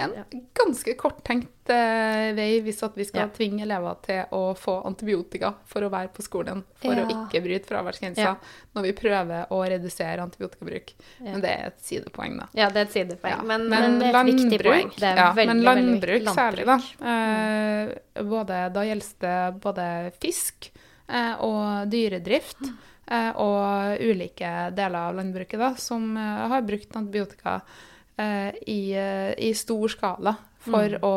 er en ganske korttenkt vei hvis at vi skal Ja. tvinge elever til å få antibiotika for å være på skolen, for å ikke bryte fraværsgrensa Ja. når vi prøver å redusere antibiotikabruk. Ja. Men det er et sidepoeng, da. Ja, det er et sidepoeng. Ja, Men, men, men er landbruk, ja, veldig, men landbruk, landbruk, særlig, da. Eh, både, da gjelder det både fisk eh, og dyredrift. eh, og ulike deler av landbruket da, som eh, har brukt antibiotika eh, i, eh, i stor skala for å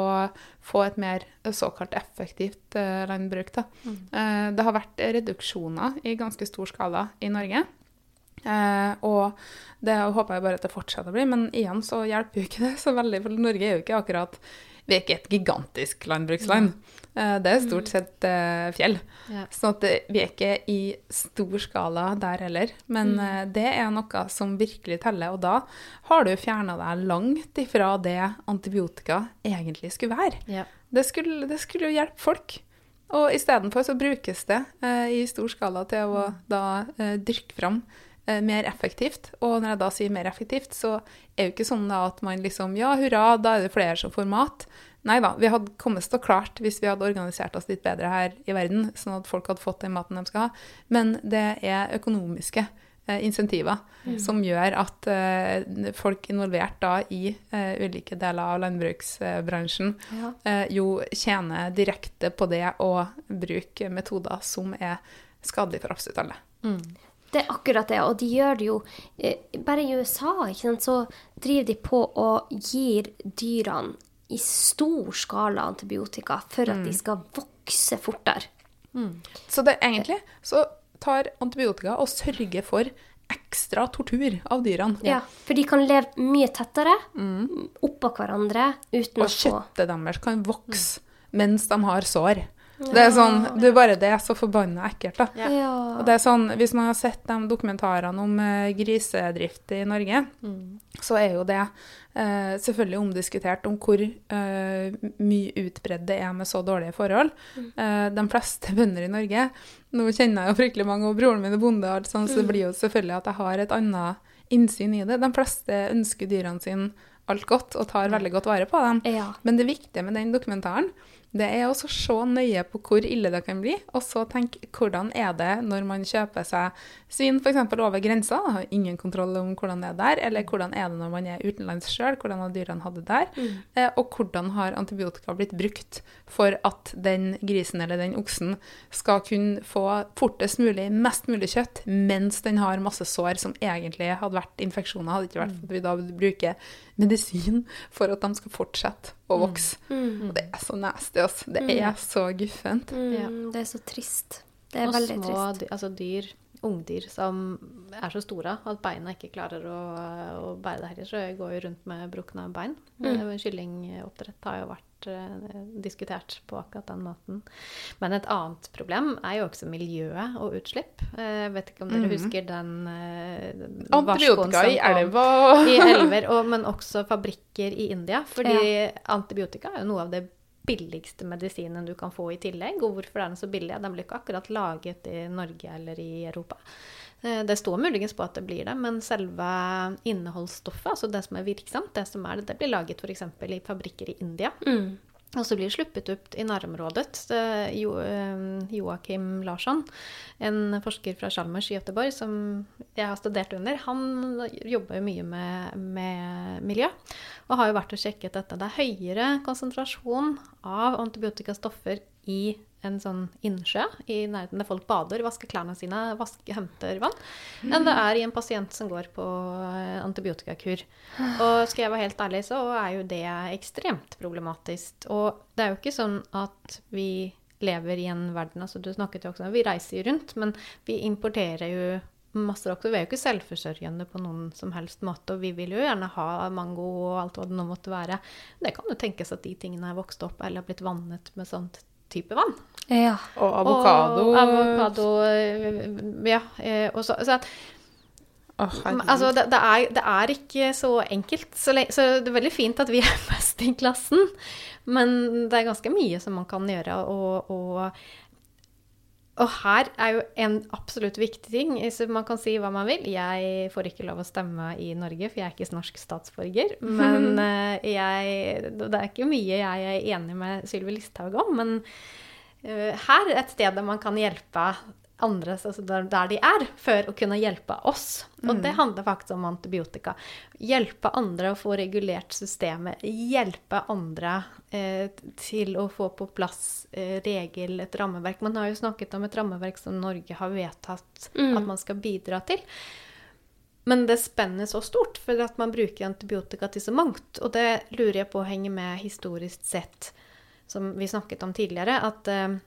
få et mer såkalt effektivt uh, landbruk. Da. Uh, det har vært reduksjoner i ganske stor skala i Norge. Uh, og det håper jeg bare at det fortsetter å bli, men igjen så hjelper jo ikke det så veldig, for Norge er jo ikke akkurat Vi er ikke et gigantisk landbruksland. Eh, det er stort sett eh, fjell. Ja. Så at vi er ikke i stor skala der heller. Men mm. det er noe som virkelig teller. Og da har du fjerna deg langt ifra det antibiotika egentlig skulle være. Ja. Det skulle, det skulle jo hjelpe folk. Og istedenfor så brukes det eh, i stor skala til å da eh, dyrke fram eh, mer effektivt. Og når jeg da sier mer effektivt, så er jo ikke sånn at man liksom Ja, hurra, da er det flere som får mat. Nei da, vi hadde kommet til å klart hvis vi hadde organisert oss litt bedre her i verden, sånn at folk hadde fått den maten de skal ha. Men det er økonomiske eh, insentiver som gjør at eh, folk involvert da i eh, ulike deler av landbruksbransjen Ja. eh, jo tjener direkte på det å bruke metoder som er skadelige for absolutt alle. Det er akkurat det, og de gjør det jo eh, Bare i USA så driver de på og gir dyrene i stor skala antibiotika for at de skal vokse fortere. Så det egentlig så tar antibiotika og sørger for ekstra tortur av dyrene. Ja, For de kan leve mye tettere oppå hverandre uten Og å få kjøttet deres kan vokse mens de har sår. Det er sånn, er bare det er så forbanna ekkelt, da. Ja. Og det er sånn, Hvis man har sett de dokumentarene om eh, grisedrift i Norge, så er jo det eh, selvfølgelig omdiskutert om hvor eh, mye utbredt det er med så dårlige forhold. Eh, de fleste <laughs> bønder i Norge Nå kjenner jeg jo fryktelig mange, og broren min er bonde, alt sånn, så det blir jo selvfølgelig at jeg har et annet innsyn i det. De fleste ønsker dyrene sine alt godt og tar veldig godt vare på dem. Ja. Men det viktige med den dokumentaren det er også å se nøye på hvor ille det kan bli, og så tenke hvordan er det når man kjøper seg svin f.eks. over grensa, har ingen kontroll om hvordan det er der, eller hvordan er det når man er utenlands sjøl, hvordan har dyrene hatt det der, mm. og hvordan har antibiotika blitt brukt for at den grisen eller den oksen skal kunne få fortest mulig, mest mulig kjøtt, mens den har masse sår som egentlig hadde vært infeksjoner, hadde ikke vært for at vi da bruker medisin for at de skal fortsette å vokse. Og det er så nasty, altså. Det er så guffent. Mm, Ja. Det er så trist. Det er og veldig små trist. og altså dyr, ungdyr som er så store at beina ikke klarer å, å bære det heller. Så jeg går jo rundt med brukne bein. Mm. Kyllingoppdrett har jo vært eh, diskutert på akkurat den måten. Men et annet problem er jo også miljøet og utslipp. Eh, Jeg vet ikke om dere Mhm. husker den eh, varskoen i som kom- i elver, og, men også fabrikker i India. Fordi antibiotika er jo noe av det billigste medisinen du kan få i tillegg. Og hvorfor er den så billig? Den blir ikke akkurat laget i Norge eller i Europa. Eh, Det står muligens på at det blir det, men selve innholdsstoffet, altså det som er virksomt, det som er det, det blir laget f.eks. i fabrikker i India. Mm. Og så blir det sluppet opp i nærområdet. Det- Jo, eh, Joakim Larsson, en forsker fra Chalmers i Göteborg som jeg har studert under, han jobber mye med, med miljø. Og har jo vært og sjekket dette. Det er høyere konsentrasjon av antibiotikastoffer i en sånn innsjø i nærheten der folk bader, vasker klærne sine, vasker, henter vann, enn det er i en pasient som går på eh, antibiotikakur. Og skal jeg være helt ærlig, så er jo det ekstremt problematisk. Og det er jo ikke sånn at vi lever i en verden altså Du snakket jo også om Vi reiser jo rundt, men vi importerer jo masse også. Vi er jo ikke selvforsørgende på noen som helst måte, og vi vil jo gjerne ha mango og alt hva det nå måtte være. Det kan jo tenkes at de tingene er vokst opp eller har blitt vannet med sånt type vann. Ja. Og avokado. Og avokado, øh, ja. øh, Og så, så at, oh, altså, det, det, er, det er ikke så enkelt. Så, så det er veldig fint at vi er <laughs> best i klassen, men det er ganske mye som man kan gjøre. Og, og, og her er jo en absolutt viktig ting. Man kan si hva man vil. Jeg får ikke lov å stemme i Norge, for jeg er ikke norsk statsborger. <laughs> Men øh, jeg, det er ikke mye jeg er enig med Sylvi Listhaug om. Men øh, her er et sted der man kan hjelpe andre altså der, der de er, for å kunne hjelpe oss. Og det handler faktisk om antibiotika. Hjelpe andre å få regulert systemet. Hjelpe andre eh, til å få på plass eh, regel, et rammeverk. Man har jo snakket om et rammeverk som Norge har vedtatt at man skal bidra til. Men det spenner så stort, for at man bruker antibiotika til så mangt. Og det lurer jeg på henger med historisk sett, som vi snakket om tidligere, at eh,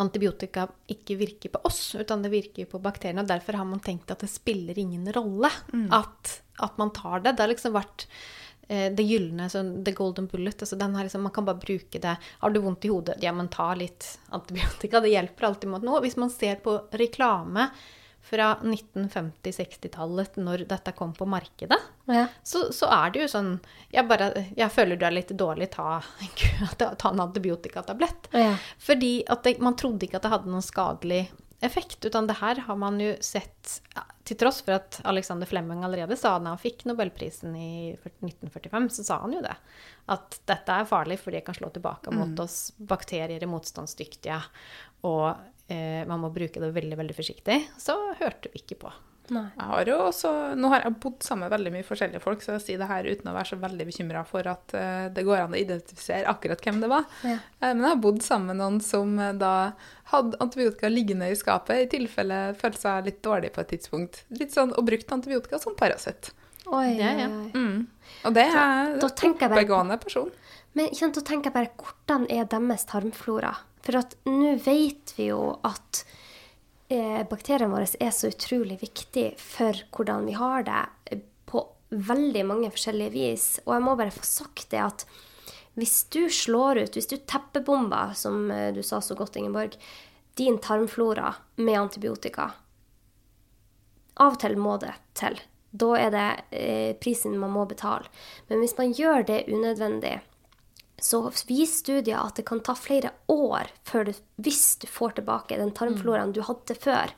antibiotika ikke virker på oss, utan det virker på bakteriene. og Derfor har man tenkt at det spiller ingen rolle at, at man tar det. Det har liksom vært eh, det gylne, sånn, the golden bullet. Altså liksom, man kan bare bruke det. Har du vondt i hodet? Ja, men ta litt antibiotika. Det hjelper alltid mot noe. Hvis man ser på reklame fra 1950-60-tallet, når dette kom på markedet, Ja. så, så er det jo sånn Jeg, bare, jeg føler du er litt dårlig, ta, <laughs> ta en antibiotikatablett. Ja. Fordi at det, man trodde ikke at det hadde noen skadelig effekt. Utan det her har man jo sett Til tross for at Alexander Flemming allerede sa da han fikk nobelprisen i 1945, så sa han jo det. At dette er farlig fordi det kan slå tilbake mot oss. Bakterier er motstandsdyktige. Og eh, man må bruke det veldig, veldig forsiktig. Så hørte vi ikke på. Har også, nå har jeg bodd sammen med veldig mye forskjellige folk, så jeg sier det her uten å være så veldig bekymra for at eh, det går an å identifisere akkurat hvem det var. Ja. Eh, men jeg har bodd sammen med noen som eh, da hadde antibiotika liggende i skapet, i tilfelle følte seg litt dårlig på et tidspunkt. Litt sånn, Og brukt antibiotika som Paracet. Oi, Ja, ja. Mm. Og det er bare- oppegående person. Men kjent å da tenker jeg bare, hvordan er deres tarmflora? For at nå vet vi jo at eh, bakteriene våre er så utrolig viktig for hvordan vi har det eh, på veldig mange forskjellige vis. Og jeg må bare få sagt det at hvis du slår ut, hvis du teppebomber, som eh, du sa så godt, Ingeborg, din tarmflora med antibiotika Av og til må det til. Da er det eh, prisen man må betale. Men hvis man gjør det unødvendig, så viser studier at det kan ta flere år du, hvis du får tilbake den tarmfloraen du hadde før.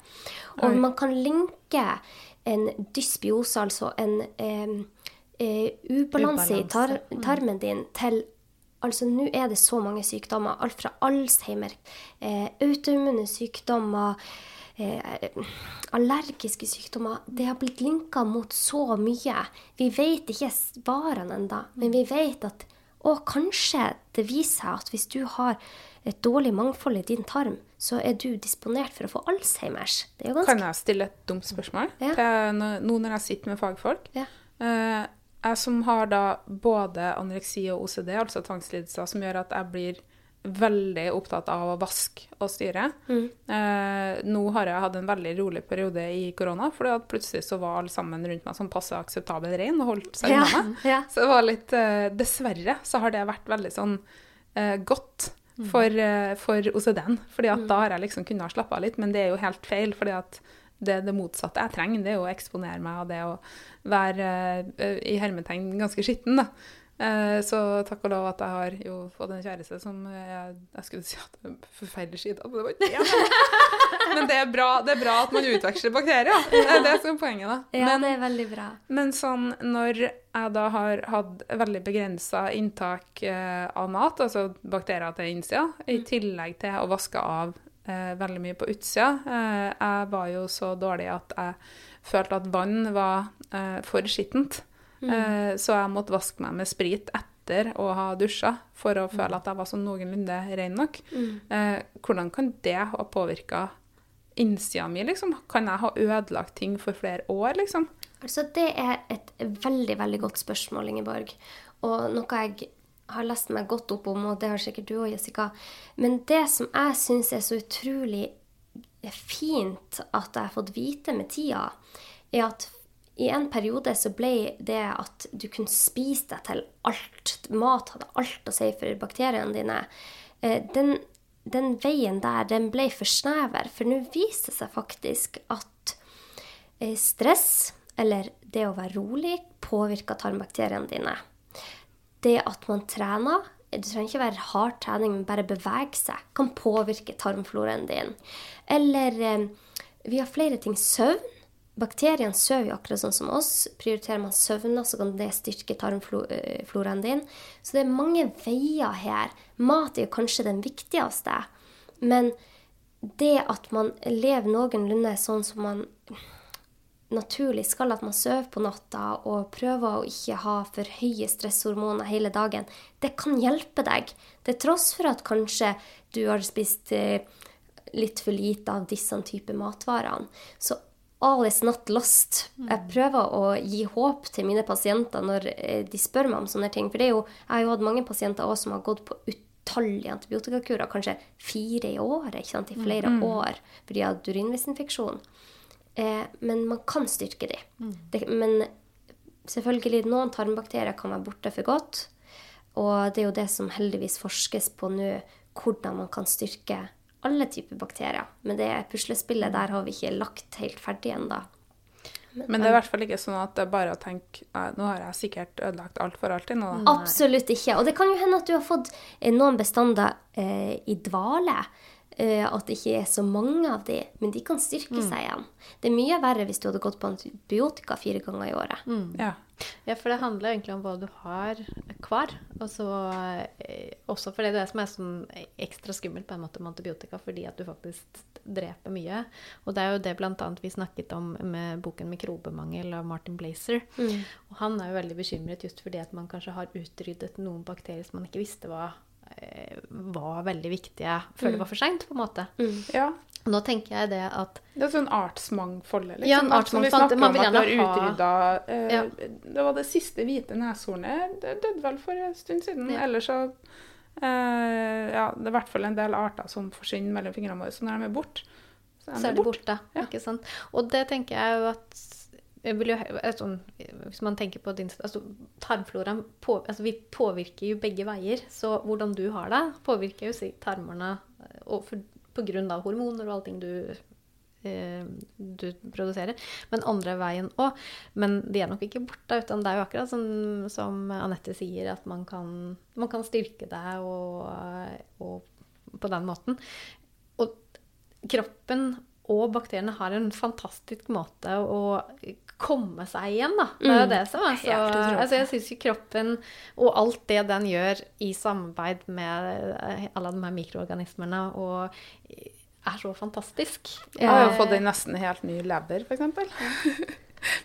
Og man kan linke en dysbiose, altså en eh, eh, ubalanse i tar, tarmen din, til Altså, nå er det så mange sykdommer. Alt fra Alzheimer, eh, autoimmune sykdommer, eh, allergiske sykdommer. Det har blitt linka mot så mye. Vi vet ikke svarene ennå, men vi vet at Og kanskje det viser seg at hvis du har et dårlig mangfold i din tarm, så er du disponert for å få Alzheimers. Er ganske Kan jeg stille et dumt spørsmål? Ja. Nå når jeg sitter med fagfolk. Ja. Eh, jeg som har da både anoreksi og OCD, altså tvangslidelser, som gjør at jeg blir veldig opptatt av å vaske og styre. Mm. Eh, nå har jeg hatt en veldig rolig periode i korona, fordi plutselig så var alle sammen rundt meg som passe akseptabel rein og holdt seg Ja, meg. ja. Så det var litt eh, Dessverre så har det vært veldig sånn eh, godt for, eh, for OCD-en. Fordi at da har jeg liksom kunnet slappe av litt, men det er jo helt feil. fordi at det det motsatte jeg trenger, det er å eksponere meg og det å være eh, i hermetegn ganske skitten. da. Eh, så takk og lov at jeg har jo fått en kjæreste som jeg, jeg skulle si at er forferdelig skitete, men det var ikke det. Men det er, bra, det er bra at man utveksler bakterier. Det er det som er poenget, da. Ja, Men- det er veldig bra. men sånn når jeg da har hatt veldig begrensa inntak eh, av mat, altså bakterier til innsida, i tillegg til å vaske av eh, veldig mye på utsida eh, Jeg var jo så dårlig at jeg følte at vann var eh, for skittent. Eh, så jeg måtte vaske meg med sprit etter å ha dusja for å føle at jeg var sånn noenlunde ren nok. Eh, hvordan kan det ha påvirka innsida mi, liksom? Kan jeg ha ødelagt ting for flere år, liksom? Altså, det er et veldig, veldig godt spørsmål, Ingeborg. Og noe jeg har lest meg godt opp om, og det har sikkert du òg, Jessica. Men det som jeg syns er så utrolig fint at jeg har fått vite med tida, er at i en periode så ble det at du kunne spise deg til alt, mat hadde alt å si for bakteriene dine, eh, den, den veien der, den ble for snever. For nå viser det seg faktisk at Eh, Stress, eller det å være rolig, påvirker tarmbakteriene dine. Det at man trener, det trenger ikke være hard trening, men bare bevege seg, kan påvirke tarmfloraen din. Eller eh, vi har flere ting. Søvn. Bakteriene sover jo akkurat sånn som oss. Prioriterer man søvn, så kan det styrke tarmfloraen din. Så det er mange veier her. Mat er kanskje den viktigste. Men det at man lever noenlunde sånn som man naturlig skal, at man sover på natta og prøver å ikke ha for høye stresshormoner hele dagen, det kan hjelpe deg. Til tross for at kanskje du har spist eh, litt for lite av disse type matvarene. Så all is not lost. Jeg prøver å gi håp til mine pasienter når eh, de spør meg om sånne ting. For det jo, jeg har jo hatt mange pasienter også som har gått på utallige antibiotikakurer, kanskje fire i året, ikke sant, i flere år, fordi de har hatt urinveisinfeksjon. Eh, men man kan styrke de. Det, men selvfølgelig, noen tarmbakterier kan være borte for godt. Og det er jo det som heldigvis forskes på nå, hvordan man kan styrke alle typer bakterier. Men det puslespillet der har vi ikke lagt helt ferdig ennå. Men det er i hvert fall ikke sånn at det er bare å tenke «Nei, nå har jeg sikkert ødelagt alt for alltid nå. da». Absolutt ikke. Og det kan jo hende at du har fått eh, noen bestander eh, i dvale. Eh, at det ikke er så mange av de, men de kan styrke seg igjen. Det er mye verre hvis du hadde gått på antibiotika fire ganger i året. Ja. Ja, for det handler egentlig om hva du har hver. Og så eh, også fordi det er det som er sånn ekstra skummelt på en måte med antibiotika, fordi at du faktisk dreper mye. Og det er jo det annet vi snakket om med boken 'Mikrobemangel' av Martin Blazer. Og han er jo veldig bekymret just fordi at man kanskje har utryddet noen bakterier som man ikke visste var, eh, var veldig viktige før det var for seint, på en måte. ja. Nå tenker jeg det at Det er sånn artsmangfoldet, liksom. Ja, en artsmangfold, som vi snakker om at det, har utrydda eh, Ja. Det var det siste hvite neshornet. Det døde vel for en stund siden. Ja. Ellers så eh, Ja, det er i hvert fall en del arter som forsvinner mellom fingrene våre. Så når de er borte, så så er de borte. Ja. Ikke sant? Og det tenker jeg jo at jo, sånn, Hvis man tenker på din altså, Tarmfloraen på, altså, Vi påvirker jo begge veier. Så hvordan du har det, påvirker jo tarmene eh, og på grunn av hormoner og allting du eh, du produserer. Men andre veien òg. Men de er nok ikke borte. Utan det er jo akkurat som, som Anette sier, at man kan, man kan styrke deg og, og på den måten. Og kroppen og bakteriene har en fantastisk måte å komme seg igjen, da. Det er jo Mm. det som er så Altså, jeg syns jo kroppen og alt det den gjør i samarbeid med eh, alle de her mikroorganismene, og er så fantastisk. Jeg har jo fått en nesten helt ny lever, f.eks.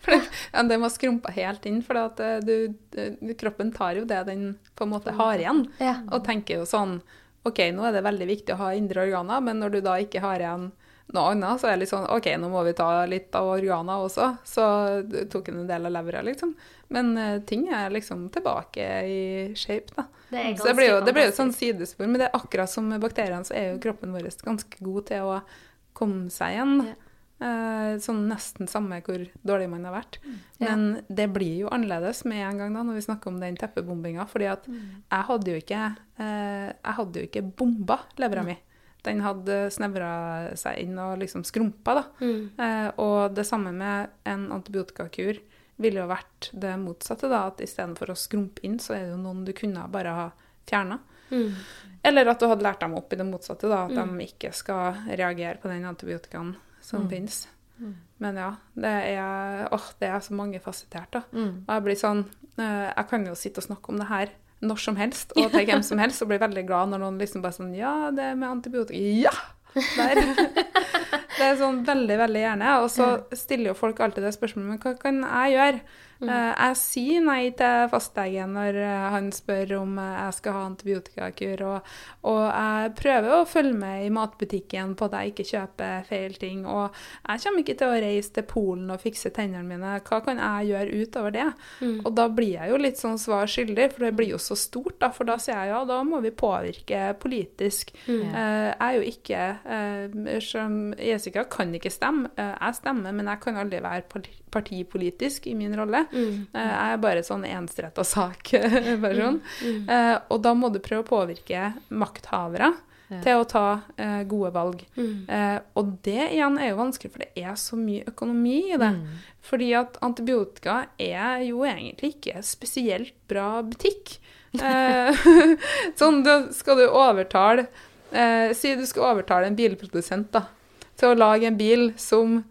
For den, ja, den var skrumpa helt inn, for eh, du, du, kroppen tar jo det den på en måte har igjen. Ja. Og tenker jo sånn OK, nå er det veldig viktig å ha indre organer, men når du da ikke har igjen noe annet, så er det litt sånn OK, nå må vi ta litt av organer også. Så tok en en del av levra, liksom. Men uh, ting er liksom tilbake i shape, da. Det Så det blir jo, det blir jo et sånn sidespor, men det er akkurat som med bakteriene, så er jo kroppen vår ganske god til å komme seg igjen. Ja. Uh, sånn nesten samme hvor dårlig man har vært. Mm. Men det blir jo annerledes med en gang da, når vi snakker om den teppebombinga. fordi at jeg hadde jo ikke, eh, jeg hadde jo ikke bomba levra mi. Den hadde snevra seg inn og liksom skrumpa, da. Mm. Eh, og det samme med en antibiotikakur ville jo vært det motsatte, da. At istedenfor å skrumpe inn, så er det jo noen du kunne bare ha fjerna. Mm. Eller at du hadde lært dem opp i det motsatte, da. At Mm. de ikke skal reagere på den antibiotikaen som Mm. finnes. Mm. Men ja, det er, åh, det er så mange da. Mm. Og jeg blir sånn eh, Jeg kan jo sitte og snakke om det her når som helst, og <laughs> til hvem som helst, og blir veldig glad når noen liksom bare sånn Ja, det er med antibiotika Ja! Der. Det er sånn veldig, veldig gjerne. Og så stiller jo folk alltid det spørsmålet Men hva kan jeg gjøre? Mm. Eh, jeg sier nei til fastlegen når eh, han spør om eh, jeg skal ha antibiotikakur, og, og jeg prøver å følge med i matbutikken på at jeg ikke kjøper feil ting. Og jeg kommer ikke til å reise til Polen og fikse tennene mine. Hva kan jeg gjøre utover det? Mm. Og da blir jeg jo litt sånn svar skyldig, for det blir jo så stort, da. For da sier jeg ja, da må vi påvirke politisk. Mm. Jeg er jo ikke som Jessica kan ikke stemme. Eh, jeg stemmer, men jeg kan aldri være partipolitisk i min rolle. Mm. Eh, jeg er bare sånn ensretta sak-person. <laughs> Mm. Eh, og da må du prøve å påvirke makthavere Ja. til å ta eh, gode valg. Mm. Eh, og det igjen er jo vanskelig, for det er så mye økonomi i det. Mm. Fordi at antibiotika er jo egentlig ikke spesielt bra butikk. <laughs> Eh, <laughs> sånn, da skal du overtale eh, Si du skal overtale en bilprodusent da, til å lage en bil som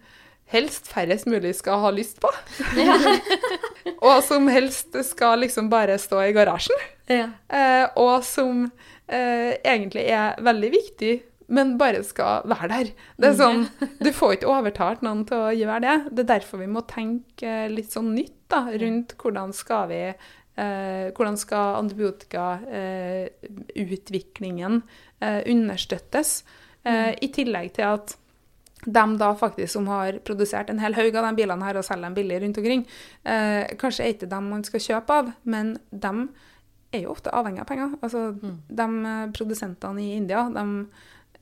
helst færrest mulig skal ha lyst på. <laughs> <laughs> og som helst skal liksom bare stå i garasjen. Ja. Eh, og som eh, egentlig er veldig viktig, men bare skal være der. Det er sånn, Du får ikke overtalt noen til å gjøre det. Det er derfor vi må tenke litt sånn nytt da, rundt hvordan skal vi eh, hvordan skal antibiotikautviklingen eh, understøttes, eh, i tillegg til at de da faktisk som har produsert en hel haug av de bilene her og selger dem billig rundt omkring, eh, kanskje er ikke dem man skal kjøpe av, men de er jo ofte avhengig av penger. Altså, de eh, produsentene i India, de,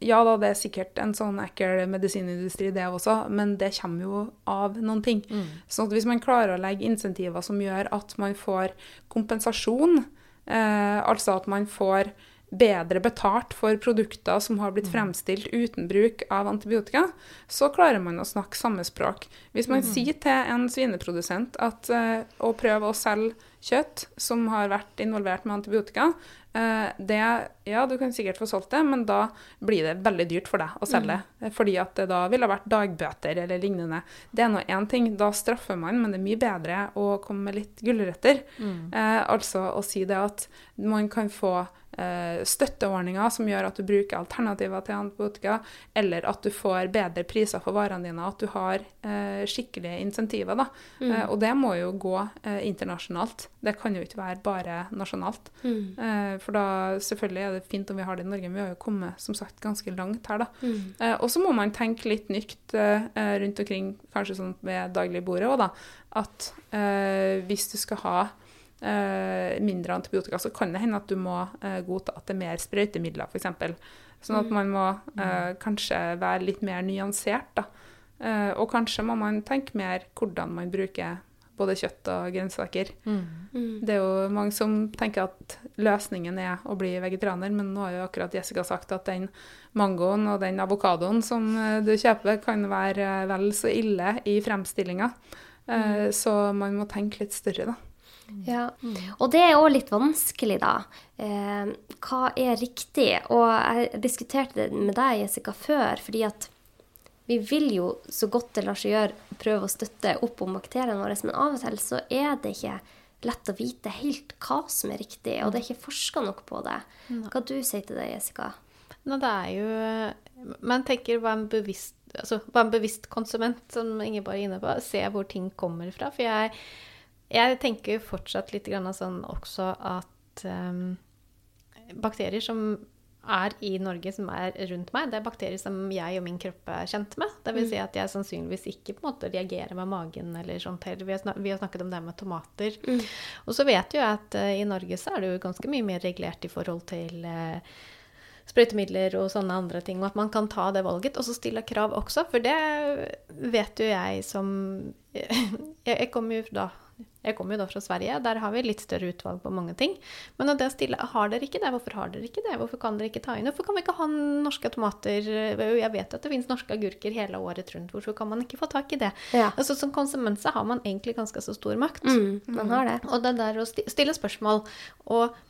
ja da, det er sikkert en sånn ekkel medisinindustri det også, men det kommer jo av noen ting. Mm. Så at hvis man klarer å legge insentiver som gjør at man får kompensasjon, eh, altså at man får bedre betalt for produkter som har blitt fremstilt uten bruk av antibiotika, så klarer man å snakke samme språk. Hvis man sier til en svineprodusent at uh, å prøve å selge kjøtt som har vært involvert med antibiotika, uh, det, ja, du kan sikkert få solgt det, men da blir det veldig dyrt for deg å selge. det, Fordi at det da ville ha vært dagbøter eller lignende. Det er nå én ting, da straffer man, men det er mye bedre å komme med litt gulrøtter. Eh, altså å si det at man kan få støtteordninger som gjør at du bruker alternativer til antibiotika, eller at du får bedre priser for varene dine, at du har eh, skikkelige insentiver. Da. Eh, og det må jo gå eh, internasjonalt. Det kan jo ikke være bare nasjonalt. Mm. Eh, for da selvfølgelig er det fint om vi har det i Norge, men vi har jo kommet som sagt ganske langt her, da. Mm. Eh, og så må man tenke litt nytt eh, eh, rundt omkring, kanskje sånn ved dagligbordet òg, da. At eh, hvis du skal ha eh, mindre antibiotika, så kan det hende at du må eh, godta at det er mer sprøytemidler, f.eks. Sånn at man må eh, kanskje være litt mer nyansert, da. Eh, og kanskje må man tenke mer hvordan man bruker både kjøtt og grønnsaker. Mm. Mm. Det er jo mange som tenker at løsningen er å bli vegetarianer, men nå har jo akkurat Jessica sagt at den mangoen og den avokadoen som eh, du kjøper, kan være eh, vel så ille i fremstillinga. Mm. Så man må tenke litt større, da. Ja, og det er òg litt vanskelig, da. Eh, hva er riktig? Og jeg diskuterte det med deg, Jessica, før, fordi at vi vil jo så godt det lar seg gjøre prøve å støtte opp om bakteriene våre, men av og til så er det ikke lett å vite helt hva som er riktig, og det er ikke forska nok på det. Hva du sier til det, Jessica? Nei, det er jo Man tenker hva en bevisst, altså, hva en bevisst konsument, som Ingeborg er inne på, ser hvor ting kommer fra. For jeg, jeg tenker fortsatt litt sånn også at um, bakterier som er i Norge, som er rundt meg, det er bakterier som jeg og min kropp er kjent med. Det vil si at jeg sannsynligvis ikke på en måte reagerer med magen eller sånt heller. Vi vi har snakket om det med tomater. Mm. Og så vet jeg at uh, i Norge så er det jo ganske mye mer regulert i forhold til uh, sprøytemidler og sånne andre ting, og at man kan ta det valget. Og så stille krav også, for det vet jo jeg som <laughs> Jeg, jeg kommer jo da jeg kommer jo da fra Sverige, der har vi litt større utvalg på mange ting. Men det å stille Har dere ikke det? Hvorfor har dere ikke det? Hvorfor kan dere ikke ta inn Hvorfor kan vi ikke ha norske tomater? Jeg vet at det finnes norske agurker hele året rundt. Hvorfor kan man ikke få tak i det? Ja. Altså Som konsument så har man egentlig ganske så stor makt. Mm, man har det. Og det der å stille spørsmål og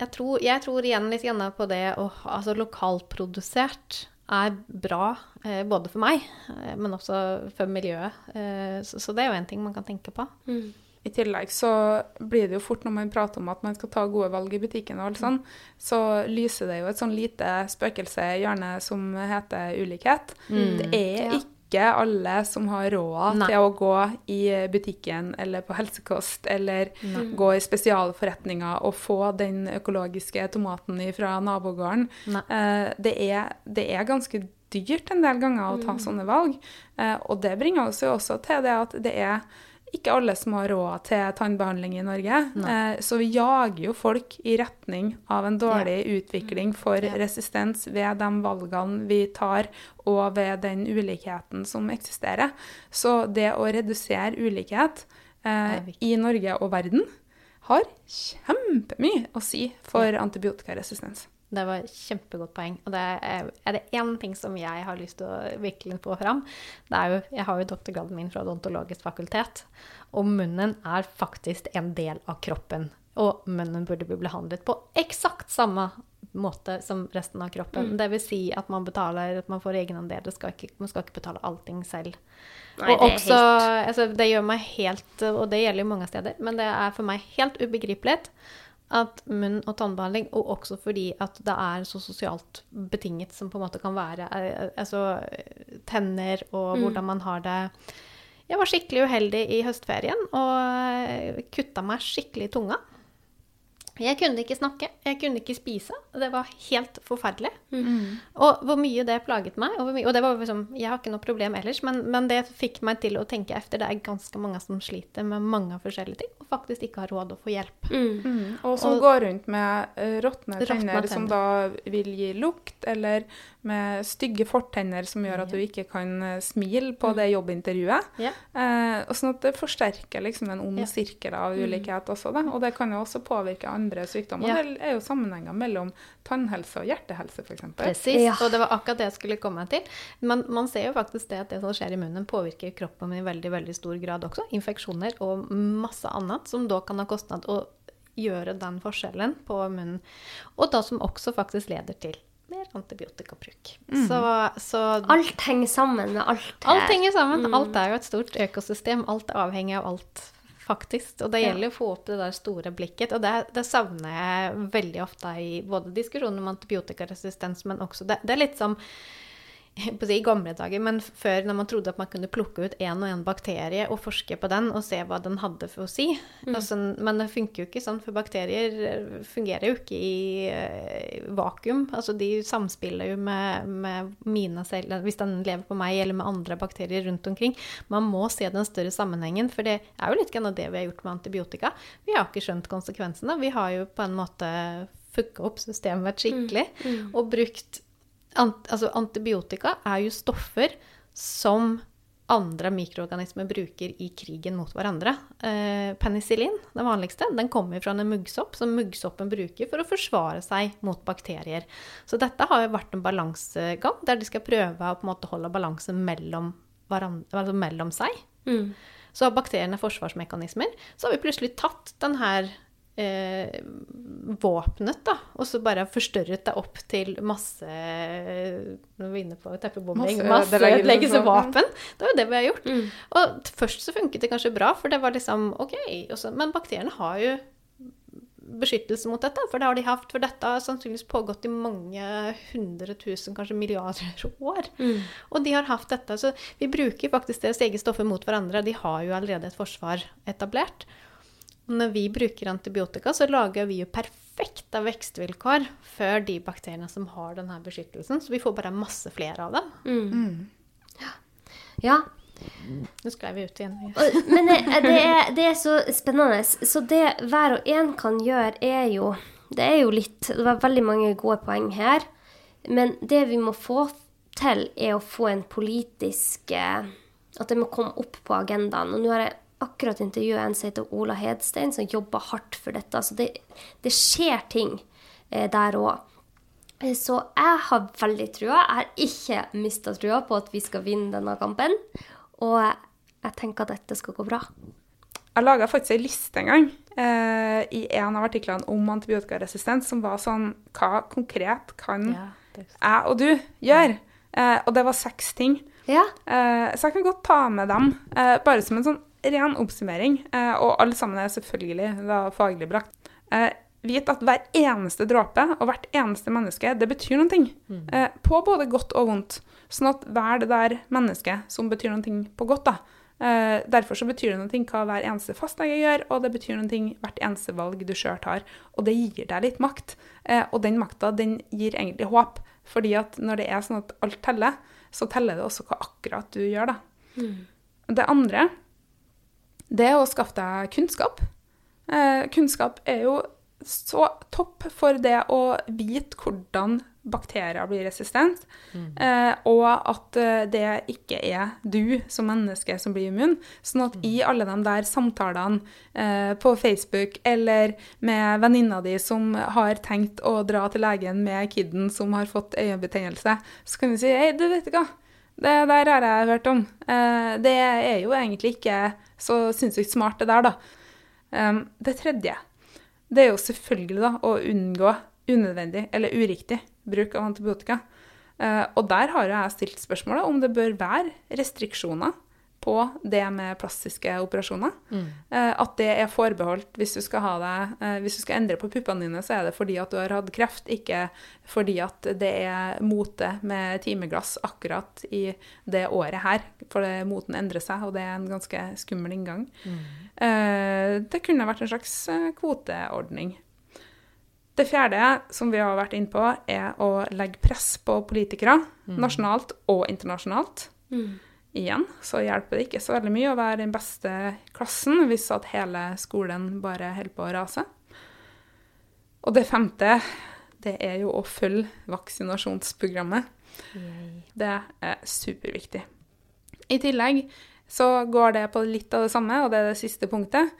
jeg tror, jeg tror igjen litt på det å ha altså lokalprodusert er bra eh, både for meg, eh, men også for miljøet. Eh, så, så, det er jo en ting man kan tenke på. Mm. I tillegg så blir det jo fort når man prater om at man skal ta gode valg i butikken, og alt sånn, så lyser det jo et sånn lite spøkelse i hjørnet som heter ulikhet. Mm. Det er Ja. Ikke alle som har råd Nei. til å gå i butikken eller på helsekost eller gå i spesialforretninger og få den økologiske tomaten fra nabogården. Eh, det, er, det er ganske dyrt en del ganger å ta sånne valg. Eh, og det bringer oss jo også til det at det er ikke alle som har råd til tannbehandling i Norge. Eh, så vi jager jo folk i retning av en dårlig utvikling for resistens ved de valgene vi tar, og ved den ulikheten som eksisterer. Så det å redusere ulikhet eh, i Norge og verden har kjempemye å si for antibiotikaresistens. Det var et kjempegodt poeng. Og det er, er det én ting som jeg har lyst til å virkelig få fram, det er jo Jeg har jo doktorgraden min fra odontologisk fakultet, og munnen er faktisk en del av kroppen. Og munnen burde bli behandlet på eksakt samme måte som resten av kroppen. Det vil si at man betaler, at man får egenandel. Det skal ikke, man skal ikke betale allting selv. Nei, og det også, helt altså, det gjør meg helt, og det gjelder jo mange steder, men det er for meg helt ubegripelig at munn- og tannbehandling, og også fordi at det er så sosialt betinget som på en måte kan være eh, altså tenner og hvordan man har det. Jeg var skikkelig uheldig i høstferien og eh, kutta meg skikkelig i tunga. Jeg kunne ikke snakke, jeg kunne ikke spise. Det var helt forferdelig. Og hvor mye det plaget meg. Og, hvor mye, og det var liksom, jeg har ikke noe problem ellers, men, men det fikk meg til å tenke efter. Det er ganske mange som sliter med mange forskjellige ting, og faktisk ikke har råd å få hjelp. Mm. Og som Og- går rundt med uh, råtne Råtne tenner som da vil gi lukt, eller med stygge fortenner som gjør at du ikke kan eh, smile på det jobbintervjuet. Yeah. Eh, og sånn at det forsterker liksom en ond yeah. sirkel av ulikhet også. Da. Og det kan jo også påvirke andre sykdommer. Yeah. Det er jo sammenhenger mellom tannhelse og hjertehelse, f.eks. Presis. Ja. Og det var akkurat det jeg skulle komme til. Man, man ser jo faktisk det at det som skjer i munnen, påvirker kroppen i veldig veldig stor grad også. Infeksjoner og masse annet som da kan ha kostnad å gjøre den forskjellen på munnen. Og da som også faktisk leder til mer antibiotikabruk. Så, så Alt henger sammen med alt. her. Alt henger sammen. Alt er jo et stort økosystem. Alt er avhengig av alt, faktisk. Og det gjelder å få opp det der store blikket. Og det, det savner jeg veldig ofte i både diskusjonen om antibiotikaresistens, men også Det, det er litt som si, <laughs> i gamle dager, men før når man trodde at man kunne plukke ut en og en bakterie og forske på den og se hva den hadde for å si. Altså, men det funker jo ikke sånn, for bakterier eh, fungerer jo ikke i uh, vakuum. Altså de samspiller jo med, med mine celler, hvis den lever på meg eller med andre bakterier rundt omkring. Man må se den større sammenhengen, for det er jo litt av det vi har gjort med antibiotika. Vi har ikke skjønt konsekvensene. Vi har jo på en måte fucka opp systemet skikkelig og brukt ant, altså Antibiotika er jo stoffer som andre mikroorganismer bruker i krigen mot hverandre. Eh, penicillin, den vanligste, den kommer fra en muggsopp som muggsoppen bruker for å forsvare seg mot bakterier. Så dette har jo vært en balansegang der de skal prøve å holde balansen mellom, altså mellom seg. Mm. Så har bakteriene forsvarsmekanismer. Så har vi plutselig tatt den her eh, våpenet, da, og så bare forstørret det opp til masse Nå er vi inne på teppebombing. Masseødeleggelsesvåpen. Det var jo det vi har gjort. Mm. Og først så funket det kanskje bra, for det var liksom OK. så- men bakteriene har jo beskyttelse mot dette, for det har de hatt. For dette har sannsynligvis pågått i mange hundre tusen, kanskje milliarder år. Mm. Og de har hatt dette. Så vi bruker faktisk deres eget stoffer mot hverandre. De har jo allerede et forsvar etablert. Når vi bruker antibiotika, så lager vi jo perfekte vekstvilkår før de bakteriene som har denne beskyttelsen. Så vi får bare masse flere av dem. Mm. Ja. Nå skrev vi ut igjen. Men det, det, er, det er så spennende. Så det hver og en kan gjøre, er jo Det er jo litt Det var veldig mange gode poeng her. Men det vi må få til, er å få en politisk eh, At det må komme opp på agendaen. Og nå har jeg akkurat intervjua en som heter Ola Hedstein, som jobber hardt for dette. Så det, det skjer ting eh, der òg. Så jeg har veldig trua. Jeg har ikke mista trua på at vi skal vinne denne kampen. Og jeg tenker at dette skal gå bra. Jeg laga faktisk ei liste en gang eh, i en av artiklene om antibiotikaresistens som var sånn Hva konkret kan Ja, jeg og du gjøre? Eh, og det var seks ting. Ja. Eh, så jeg kan godt ta med dem, eh, bare som en sånn ren oppsummering. Eh, og alle sammen er selvfølgelig da faglig brakt. Eh, vit at hver eneste dråpe og hvert eneste menneske, det betyr noe. Mm. Eh, på både godt og vondt. Sånn at hver det der mennesket som betyr noe på godt, da. Eh, derfor så betyr det noe hva hver eneste fastlege gjør, og det betyr noe hvert eneste valg du sjøl tar. Og det gir deg litt makt. Eh, og den makta, den gir egentlig håp. Fordi at når det er sånn at alt teller, så teller det også hva akkurat du gjør, da. Det andre, det er å skaffe deg kunnskap. Eh, kunnskap er jo så topp for det å vite hvordan bakterier blir resistent, eh, og at eh, det ikke er du som menneske som blir immun. Sånn at i alle de der samtalene eh, på Facebook eller med venninna di som har tenkt å dra til legen med kiden som har fått øyebetennelse, så kan du si hei, du vet ikke hva, det der har jeg hørt om. Eh, det er jo egentlig ikke så sinnssykt smart det der, da. Um, det tredje, det er jo selvfølgelig da å unngå unødvendig eller uriktig bruk av antibiotika. Eh, og der har jeg stilt spørsmålet om det bør være restriksjoner på det med plastiske operasjoner. Eh, at det er forbeholdt hvis du det, eh, hvis du skal endre på puppene dine, så er det fordi at du har hatt kreft, ikke fordi at det er mote med timeglass akkurat i det året her. For det, moten endrer seg, og det er en ganske skummel inngang. Eh, det kunne vært en slags kvoteordning. Det fjerde som vi har vært inne på, er å legge press på politikere, nasjonalt og internasjonalt. Igjen så hjelper det ikke så veldig mye å være den beste klassen hvis at hele skolen bare holder på å rase. Og det femte, det er jo å følge vaksinasjonsprogrammet. Det er superviktig. I tillegg så går det på litt av det samme, og det er det siste punktet.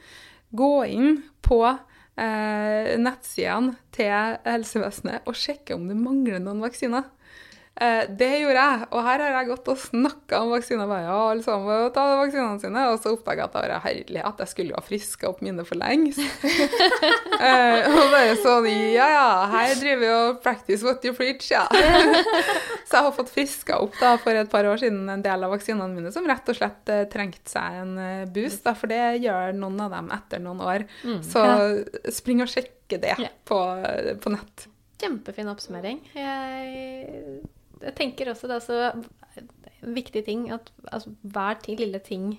Gå inn på eh, nettsidene til helsevesenet og sjekke om det mangler noen vaksiner. Eh, det gjorde jeg, og her har jeg gått og snakka om vaksiner. Bare, ja, alle sammen må ta vaksinene sine. Og så oppdaga jeg at det var herlig at jeg skulle jo ha friska opp mine for lengst. <laughs> eh, og bare sånn Ja ja, her driver vi og practice what you preach, ja. <laughs> så jeg har fått friska opp da for et par år siden en del av vaksinene mine som rett og slett eh, trengte seg en eh, boost, da, for det gjør noen av dem etter noen år. Så spring og sjekke det yeah. på, på nett. Kjempefin oppsummering. Jeg, jeg tenker også det er så viktig ting at altså, hver ting, lille ting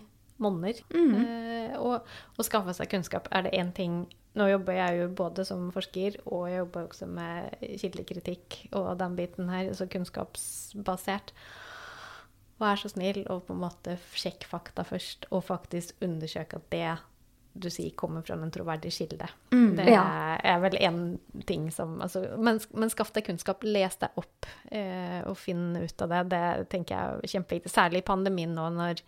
monner. Eh, og å skaffe seg kunnskap er det én ting Nå jobber jeg jo både som forsker, og jeg jobber også med kildekritikk og den biten her, så kunnskapsbasert. Vær så snill og på en måte sjekk fakta først, og faktisk undersøk at det du sier, kommer fra en troverdig kilde. Det Ja. er vel én ting som altså, men, men skaff deg kunnskap, les deg opp, eh, og finn ut av det. Det tenker jeg er kjempeviktig. Særlig i pandemien nå, når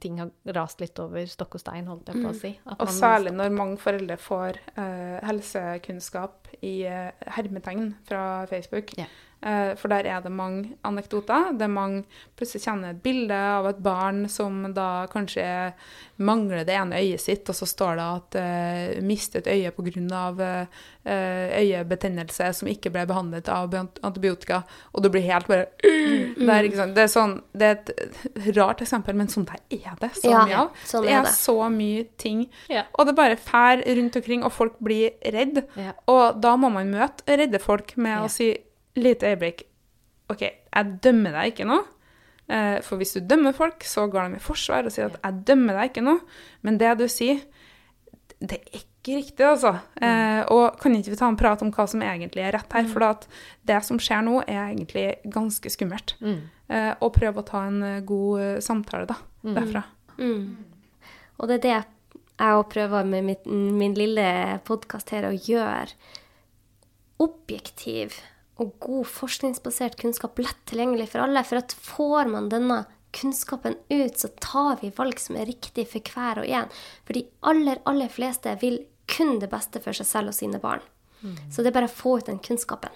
ting har rast litt over stokk og stein, holdt jeg på å si. At Og man- særlig når mange foreldre får eh, helsekunnskap i eh, hermetegn fra Facebook. Ja. Eh, for der er det mange anekdoter. Det er mange Plutselig kjenner et bilde av et barn som da kanskje mangler det ene øyet sitt, og så står det at uh, mistet øyet øye pga. Uh, øyebetennelse som ikke ble behandlet av antibiotika, og du blir helt bare uh, <clears throat> det, er, det, er sånn, det er et <laughs> rart eksempel, men sånn der er det så Ja, mye av. sånn det er er det. så mye ting. Ja. Og det bare fær rundt omkring, og folk blir redd. Ja. Og da må man møte redde folk med Ja. å si lite øyeblikk OK, jeg dømmer deg ikke nå. Eh, for hvis du dømmer folk, så går de i forsvar og sier at 'jeg dømmer deg ikke nå', men det du sier, det er ikke riktig, altså. Eh, og kan ikke vi ta en prat om hva som egentlig er rett her? For det som skjer nå, er egentlig ganske skummelt. Mm. Eh, og prøve å ta en god samtale da, derfra. Mm. Og det er det jeg òg prøver med mitt, min lille podkast her å gjøre. Objektiv og god forskningsbasert kunnskap lett tilgjengelig for alle. For at får man denne kunnskapen ut, så tar vi valg som er riktig for hver og en. For de aller, aller fleste vil kun det beste for seg selv og sine barn. Så det er bare å få ut den kunnskapen.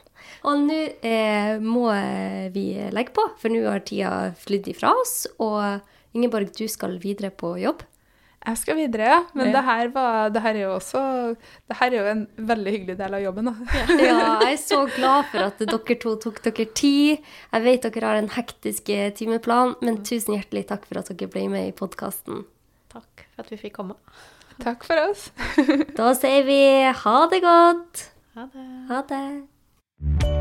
Og nå eh, må vi legge på, for nå har tida flydd ifra oss. Og Ingeborg, du skal videre på jobb. Jeg skal videre, ja. Men Ja. det, her var, det her er jo også Det her er jo en veldig hyggelig del av jobben. da. Ja, <laughs> jeg er så glad for at dere to tok dere tid. Jeg vet dere har en hektisk eh, timeplan, men tusen hjertelig takk for at dere ble med i podkasten. Takk for at vi fikk komme. Takk for oss. Da sier vi ha det godt. Ha det. Ha det.